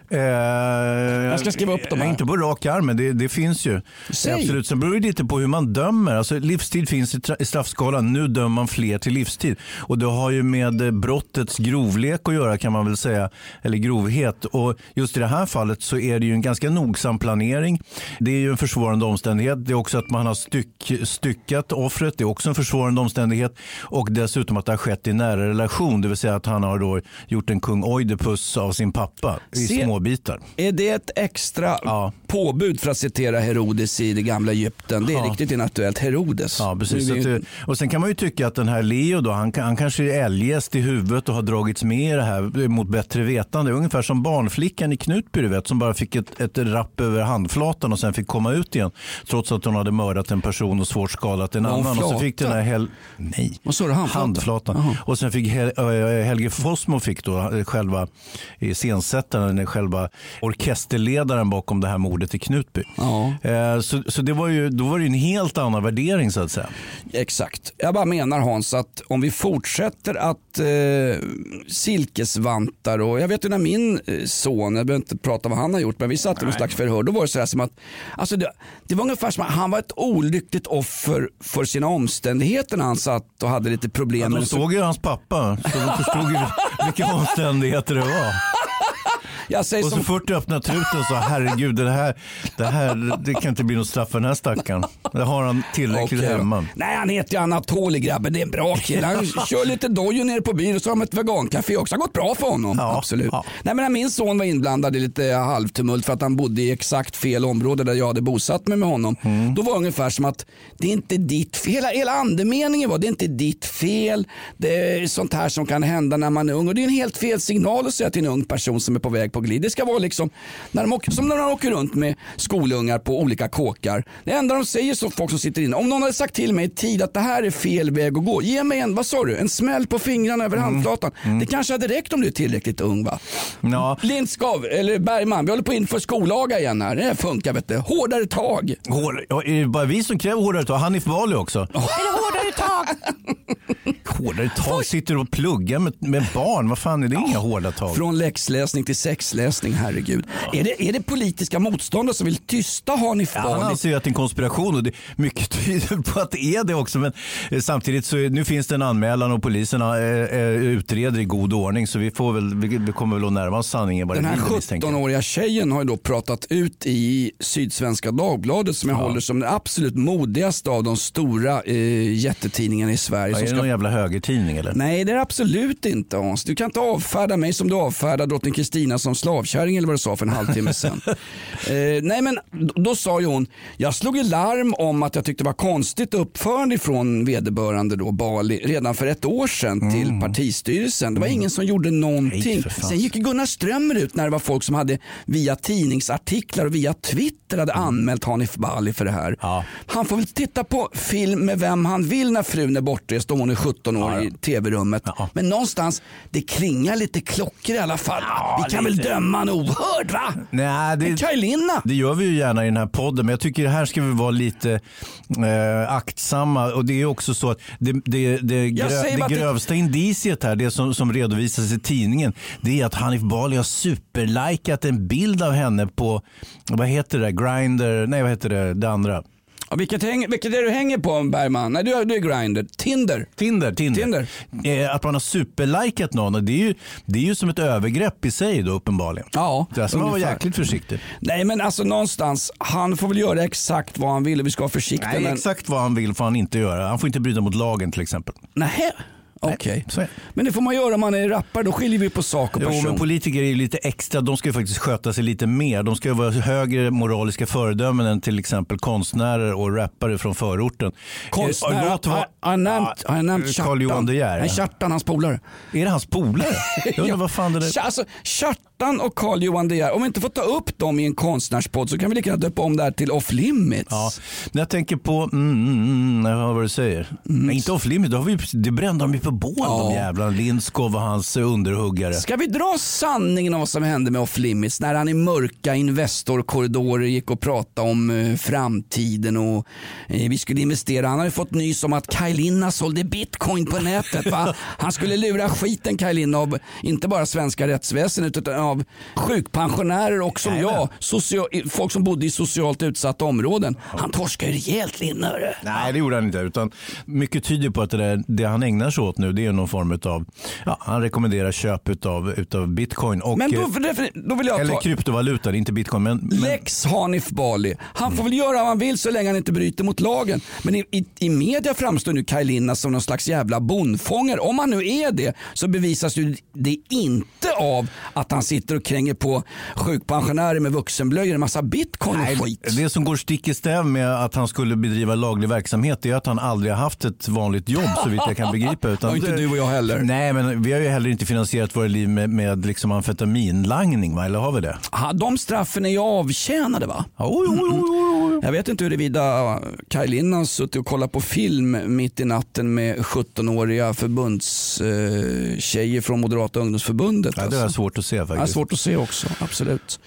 C: Eh, jag
B: ska skriva upp dem här.
C: Inte på rak arm, men det, det finns ju.
B: Säg.
C: Absolut. Sen beror det lite på hur man dömer. Alltså, livstid finns i, i straffskalan. Nu dömer man fler till livstid. Och det har ju med eh, brottets grovlek att göra kan man väl säga. Eller grovhet. Och just i det här fallet så är det ju en ganska nogsam planering. Det är ju en försvårande omständighet. Det är också att man har styck, styckat offret. Det är också en försvårande omständighet. Och dessutom att det har skett i nära relation. Det vill säga att han har då gjort en kung Oidipus av sin pappa i små bitar.
B: Är det ett extra
C: Ja.
B: Påbud för att citera Herodes i det gamla Egypten? Det är
C: Ja.
B: riktigt inaktuellt. Herodes.
C: Ja, precis. Att, det- och sen kan man ju tycka att den här Leo då, han, han kanske är eljest i huvudet och har dragits med i det här mot bättre vetande. Ungefär som barnflickan i Knutby du vet, som bara fick ett, ett rapp över handflatan och sen fick komma ut igen. Trots att hon hade mördat en person och svårt skadat en annan. Och så fick den här Hel... Nej,
B: Vad sa du,
C: handflatan.
B: Jaha.
C: Och sen fick Hel... Helge Fossmo fick då äh, själva iscensättaren, själva orkesterledaren bakom det här mordet i Knutby.
B: Ja.
C: Eh, Så, så det var ju, då var det en helt annan värdering så att säga.
B: Exakt. Jag bara menar Hans att om vi fortsätter att eh, silkesvantar och jag vet ju när min eh, son, jag behöver inte prata vad han har gjort men vi satt i någon slags förhör. Då var det sådär som att alltså det, det var ungefär som att han var ett olyckligt offer för sina omständigheter när han satt och hade lite problem.
C: Ja, de såg ju hans pappa, så de förstod ju (laughs) vilka omständigheter det var.
B: Jag säger
C: Och så
B: som,
C: fort du öppnar truten så herregud, det här, det här det kan inte bli något straff för den här stackaren. Det har han tillräckligt
B: då.
C: hemma.
B: Nej han heter ju Anatoli grabben, det är en bra kille. Han (laughs) kör lite dojo nere på byn och så har de ett vegancafé också. Det har gått bra för honom.
C: Ja,
B: Absolut.
C: ja.
B: Nej, men min son var inblandad i lite halvtumult för att han bodde i exakt fel område där jag hade bosatt mig med honom.
C: Mm.
B: Då var det ungefär som att det är inte ditt fel. Hela, hela andemeningen var det är inte ditt fel. Det är sånt här som kan hända när man är ung. Och det är en helt fel signal att säga till en ung person som är på väg på laglig. Det ska vara liksom när de åker, som när de åker runt med skolungar på olika kåkar. Det enda de säger som folk som sitter inne, om någon hade sagt till mig i tid att det här är fel väg att gå. Ge mig en, vad sa du, en smäll på fingrarna över handflatan. Det kanske hade räckt om du är tillräckligt ung va?
C: Ja.
B: Lindskov, eller Bergman, vi håller på att införa skollaga igen här. Det här funkar vet du. Hårdare tag.
C: Hår, är det bara vi som kräver hårdare tag? Hanif Bali också.
B: Hårdare tag. (laughs)
C: Hårdare tag? Sitter och pluggar med, med barn. Vad fan är det inga hårda tag?
B: Från läxläsning till sexläsning, herregud. Är det, är det politiska motståndare som vill tysta Hanif
C: Ja, han
B: Bali?
C: anser ju att det är en konspiration och det, mycket tyder på att det är det också. Men eh, samtidigt så nu finns det en anmälan och polisen har, eh, eh, utreder i god ordning så vi, får väl, vi, vi kommer väl att närma oss sanningen
B: Den här
C: blir, misstänker jag.
B: 17-åriga tjejen har ju då pratat ut i Sydsvenska Dagbladet som jag håller som den absolut modigaste av de stora eh, jättetidningarna i Sverige.
C: Ja, är det
B: ska
C: någon jävla högertidning eller?
B: Nej, det är det absolut inte Hans. Du kan inte avfärda mig som du avfärdar drottning Kristina som slavkärring eller vad du sa för en halvtimme sedan. (laughs) eh, nej, men då, sa ju hon, jag slog i larm om att jag tyckte det var konstigt uppförande från vederbörande då, Bali redan för ett år sedan till partistyrelsen. Det var ingen som gjorde någonting.
C: Mm. Nej.
B: Sen gick Gunnar Strömmer ut när det var folk som hade via tidningsartiklar och via Twitter hade anmält Hanif Bali för det här.
C: Mm. Ja.
B: Han får väl titta på film med vem han vill när frun är bortrest och hon är 17 år
C: Ja, ja.
B: i tv-rummet. Men någonstans, det klingar lite klockor i alla fall. Vi kan väl döma en ohörd va?
C: Nej, det,
B: Kaj Linna.
C: Det gör vi ju gärna i den här podden, men jag tycker här ska vi vara lite eh, aktsamma. Och det är också så att det, det, det, grö, det
B: att det-
C: grövsta indiciet här, det som, som redovisas i tidningen, det är att Hanif Bali har superlikat en bild av henne på, vad heter det, Grindr, nej vad heter det, det andra?
B: Ja, vilket, häng, vilket är du hänger på Bergman? Nej, du, är- du är Grindr. Tinder.
C: Tinder. Tinder.
B: Tinder.
C: Eh, att man har superlikat någon, det är, ju, det är ju som ett övergrepp i sig då uppenbarligen.
B: Ja,
C: Där ska man vara jäkligt försiktig.
B: Nej men alltså någonstans, han får väl göra exakt vad han vill och vi ska vara försiktiga.
C: Nej,
B: men...
C: exakt vad han vill får han inte göra. Han får inte bryta mot lagen till exempel.
B: Nej. Okej.
C: är det.
B: Men det får man göra om man är rappare, då skiljer vi på sak och
C: Jo,
B: person.
C: men politiker är ju lite extra. De ska ju faktiskt sköta sig lite mer. De ska ju vara högre moraliska föredömen än till exempel konstnärer och rappare från förorten.
B: Konstnär,
C: Eh, låt vara-
B: har jag nämnt, har jag nämnt
C: Ja,
B: Kjartan?
C: Carl-Johan De Geer.
B: Kjartan, hans polare.
C: Är det hans polare? Jag undrar (laughs) vad fan det.
B: Tja- Alltså, Kjartan och Carl-Johan De Geer, om vi inte får ta upp dem i en konstnärspodd så kan vi lika gärna döpa om det här till Off Limits.
C: Ja, när jag tänker på, mm, mm, mm, jag hör vad du säger. Nej, inte off limit, då har vi, det brände de ju på bål de jävlarna. Lindskov och hans underhuggare.
B: Ska vi dra sanningen om vad som hände med Off Limits när han i mörka Investor-korridorer gick och pratade om eh, framtiden och eh, vi skulle investera. Han hade fått nys om att Kaj Linna sålde bitcoin på nätet. Va? Han skulle lura skiten Kaj Linna av inte bara svenska rättsväsendet utan av sjukpensionärer och som
C: Jajamän.
B: jag, socia- folk som bodde i socialt utsatta områden. Han torskade ju rejält Linna. hörru.
C: Nej, det gjorde han inte. Utan mycket tyder på att det, där, det han ägnar sig åt nu det är någon form av, ja, han rekommenderar köp utav, utav bitcoin och,
B: Men då,
C: eh,
B: då vill jag
C: eller
B: ta...
C: kryptovaluta, inte bitcoin. Men, men
B: Lex Hanif Bali. Han får väl göra vad han vill så länge han inte bryter mot lagen. Men i, i, i media framstår nu Kaj Linna som någon slags jävla bondfångare. Om han nu är det så bevisas ju det inte av att han sitter och kränger på sjukpensionärer med vuxenblöjor en massa bitcoin och
C: Nej,
B: skit.
C: det som går stick i stäv med att han skulle bedriva laglig verksamhet är att han aldrig har haft ett vanligt jobb så vitt jag kan begripa. (laughs) Utan
B: Och inte du och jag heller.
C: Nej, men vi har ju heller inte finansierat våra liv med, med liksom amfetaminlangning, va? eller har vi det?
B: Ha, de straffen är ju avtjeänade va?
C: Jo, jo, jo.
B: Jag vet inte huruvida Kaj Linna har suttit och kollat på film mitt i natten med 17-åriga förbundstjejer från Moderata ungdomsförbundet.
C: Ja, det är svårt att se
B: Ja, svårt att se också, absolut.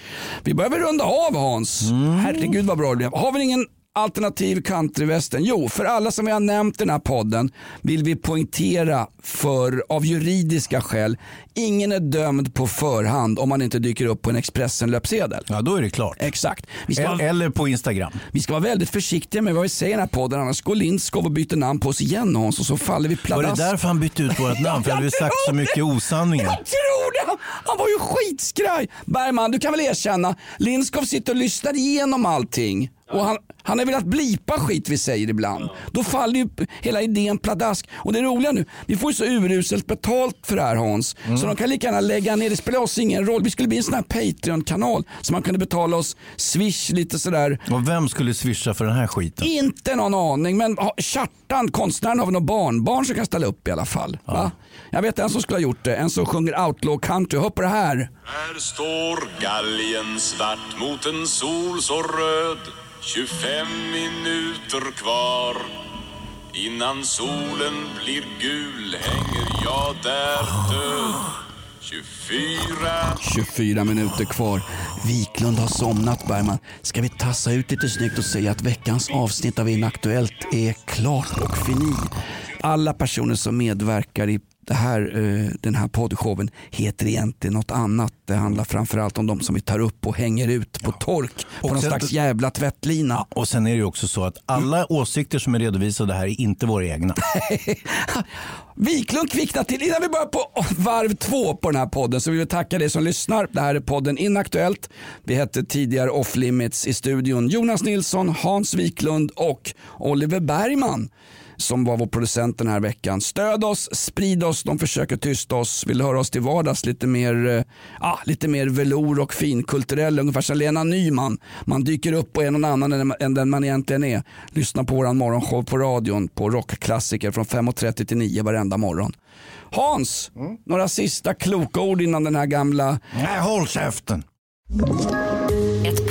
B: Vi börjar väl runda av Hans.
C: Mm.
B: Herregud vad bra det blev. Har vi ingen alternativ countryvästern? Jo, för alla som vi har nämnt i den här podden vill vi poängtera för av juridiska skäl, ingen är dömd på förhand om man inte dyker upp på en Expressen-löpsedel.
C: Ja, då är det klart.
B: Exakt. Ska,
C: Eller, på Instagram.
B: vi ska vara väldigt försiktiga med vad vi säger i den här podden, annars går Lindskov och byter namn på oss igen Hans och så faller vi
C: Var
B: pladask.
C: det därför han bytte ut vårt namn? För hade vi (laughs) sagt så mycket osanningar?
B: Jag tror det! Han var ju skitskraj. Bergman, du kan väl erkänna, Lindskov sitter och lyssnar igenom allting. Och han, Han har velat blipa skit vi säger ibland. Då faller ju hela idén pladask. Och det roliga nu, vi får ju så uruselt betalt för det här Hans. Så de kan lika gärna lägga ner, det spelar oss ingen roll. Vi skulle bli en sån här Patreon-kanal så man kunde betala oss Swish lite sådär.
C: Och vem skulle swisha för den här skiten?
B: Inte någon aning, men Kjartan, konstnären har väl något barnbarn som kan ställa upp i alla fall. Va? Jag vet en som skulle ha gjort det, en som sjunger outlaw country. Hör på det här.
F: Här står galgen svart mot en sol så röd 25 minuter kvar Innan solen blir gul hänger jag där död 24
B: 24 minuter kvar. Wiklund har somnat Bergman. Ska vi tassa ut lite snyggt och säga att veckans avsnitt av Inaktuellt är klart och fini. Alla personer som medverkar i det här, eh, den här poddshowen heter egentligen något annat. Det handlar framförallt om de som vi tar upp och hänger ut på tork på
C: Och
B: någon
C: sen-
B: slags jävla tvättlina.
C: Och sen är det ju också så att alla åsikter som är redovisade här är inte våra egna. (laughs)
B: Wiklund kvicknar till. Innan vi börjar på varv två på den här podden så vill vi tacka dig som lyssnar. Det här är podden Inaktuellt. Vi hette tidigare Off Limits i studion. Jonas Nilsson, Hans Wiklund och Oliver Bergman som var vår producent den här veckan. Stöd oss, sprid oss, de försöker tysta oss. Vill höra oss till vardags lite mer, eh, ah, lite mer velour och finkulturell, ungefär som Lena Nyman. Man dyker upp och är någon annan än, den man egentligen är. Lyssna på våran morgonshow på radion på rockklassiker från 5.30 till 9 varenda morgon. Hans, några sista kloka ord innan den här gamla...
C: Nej, håll käften!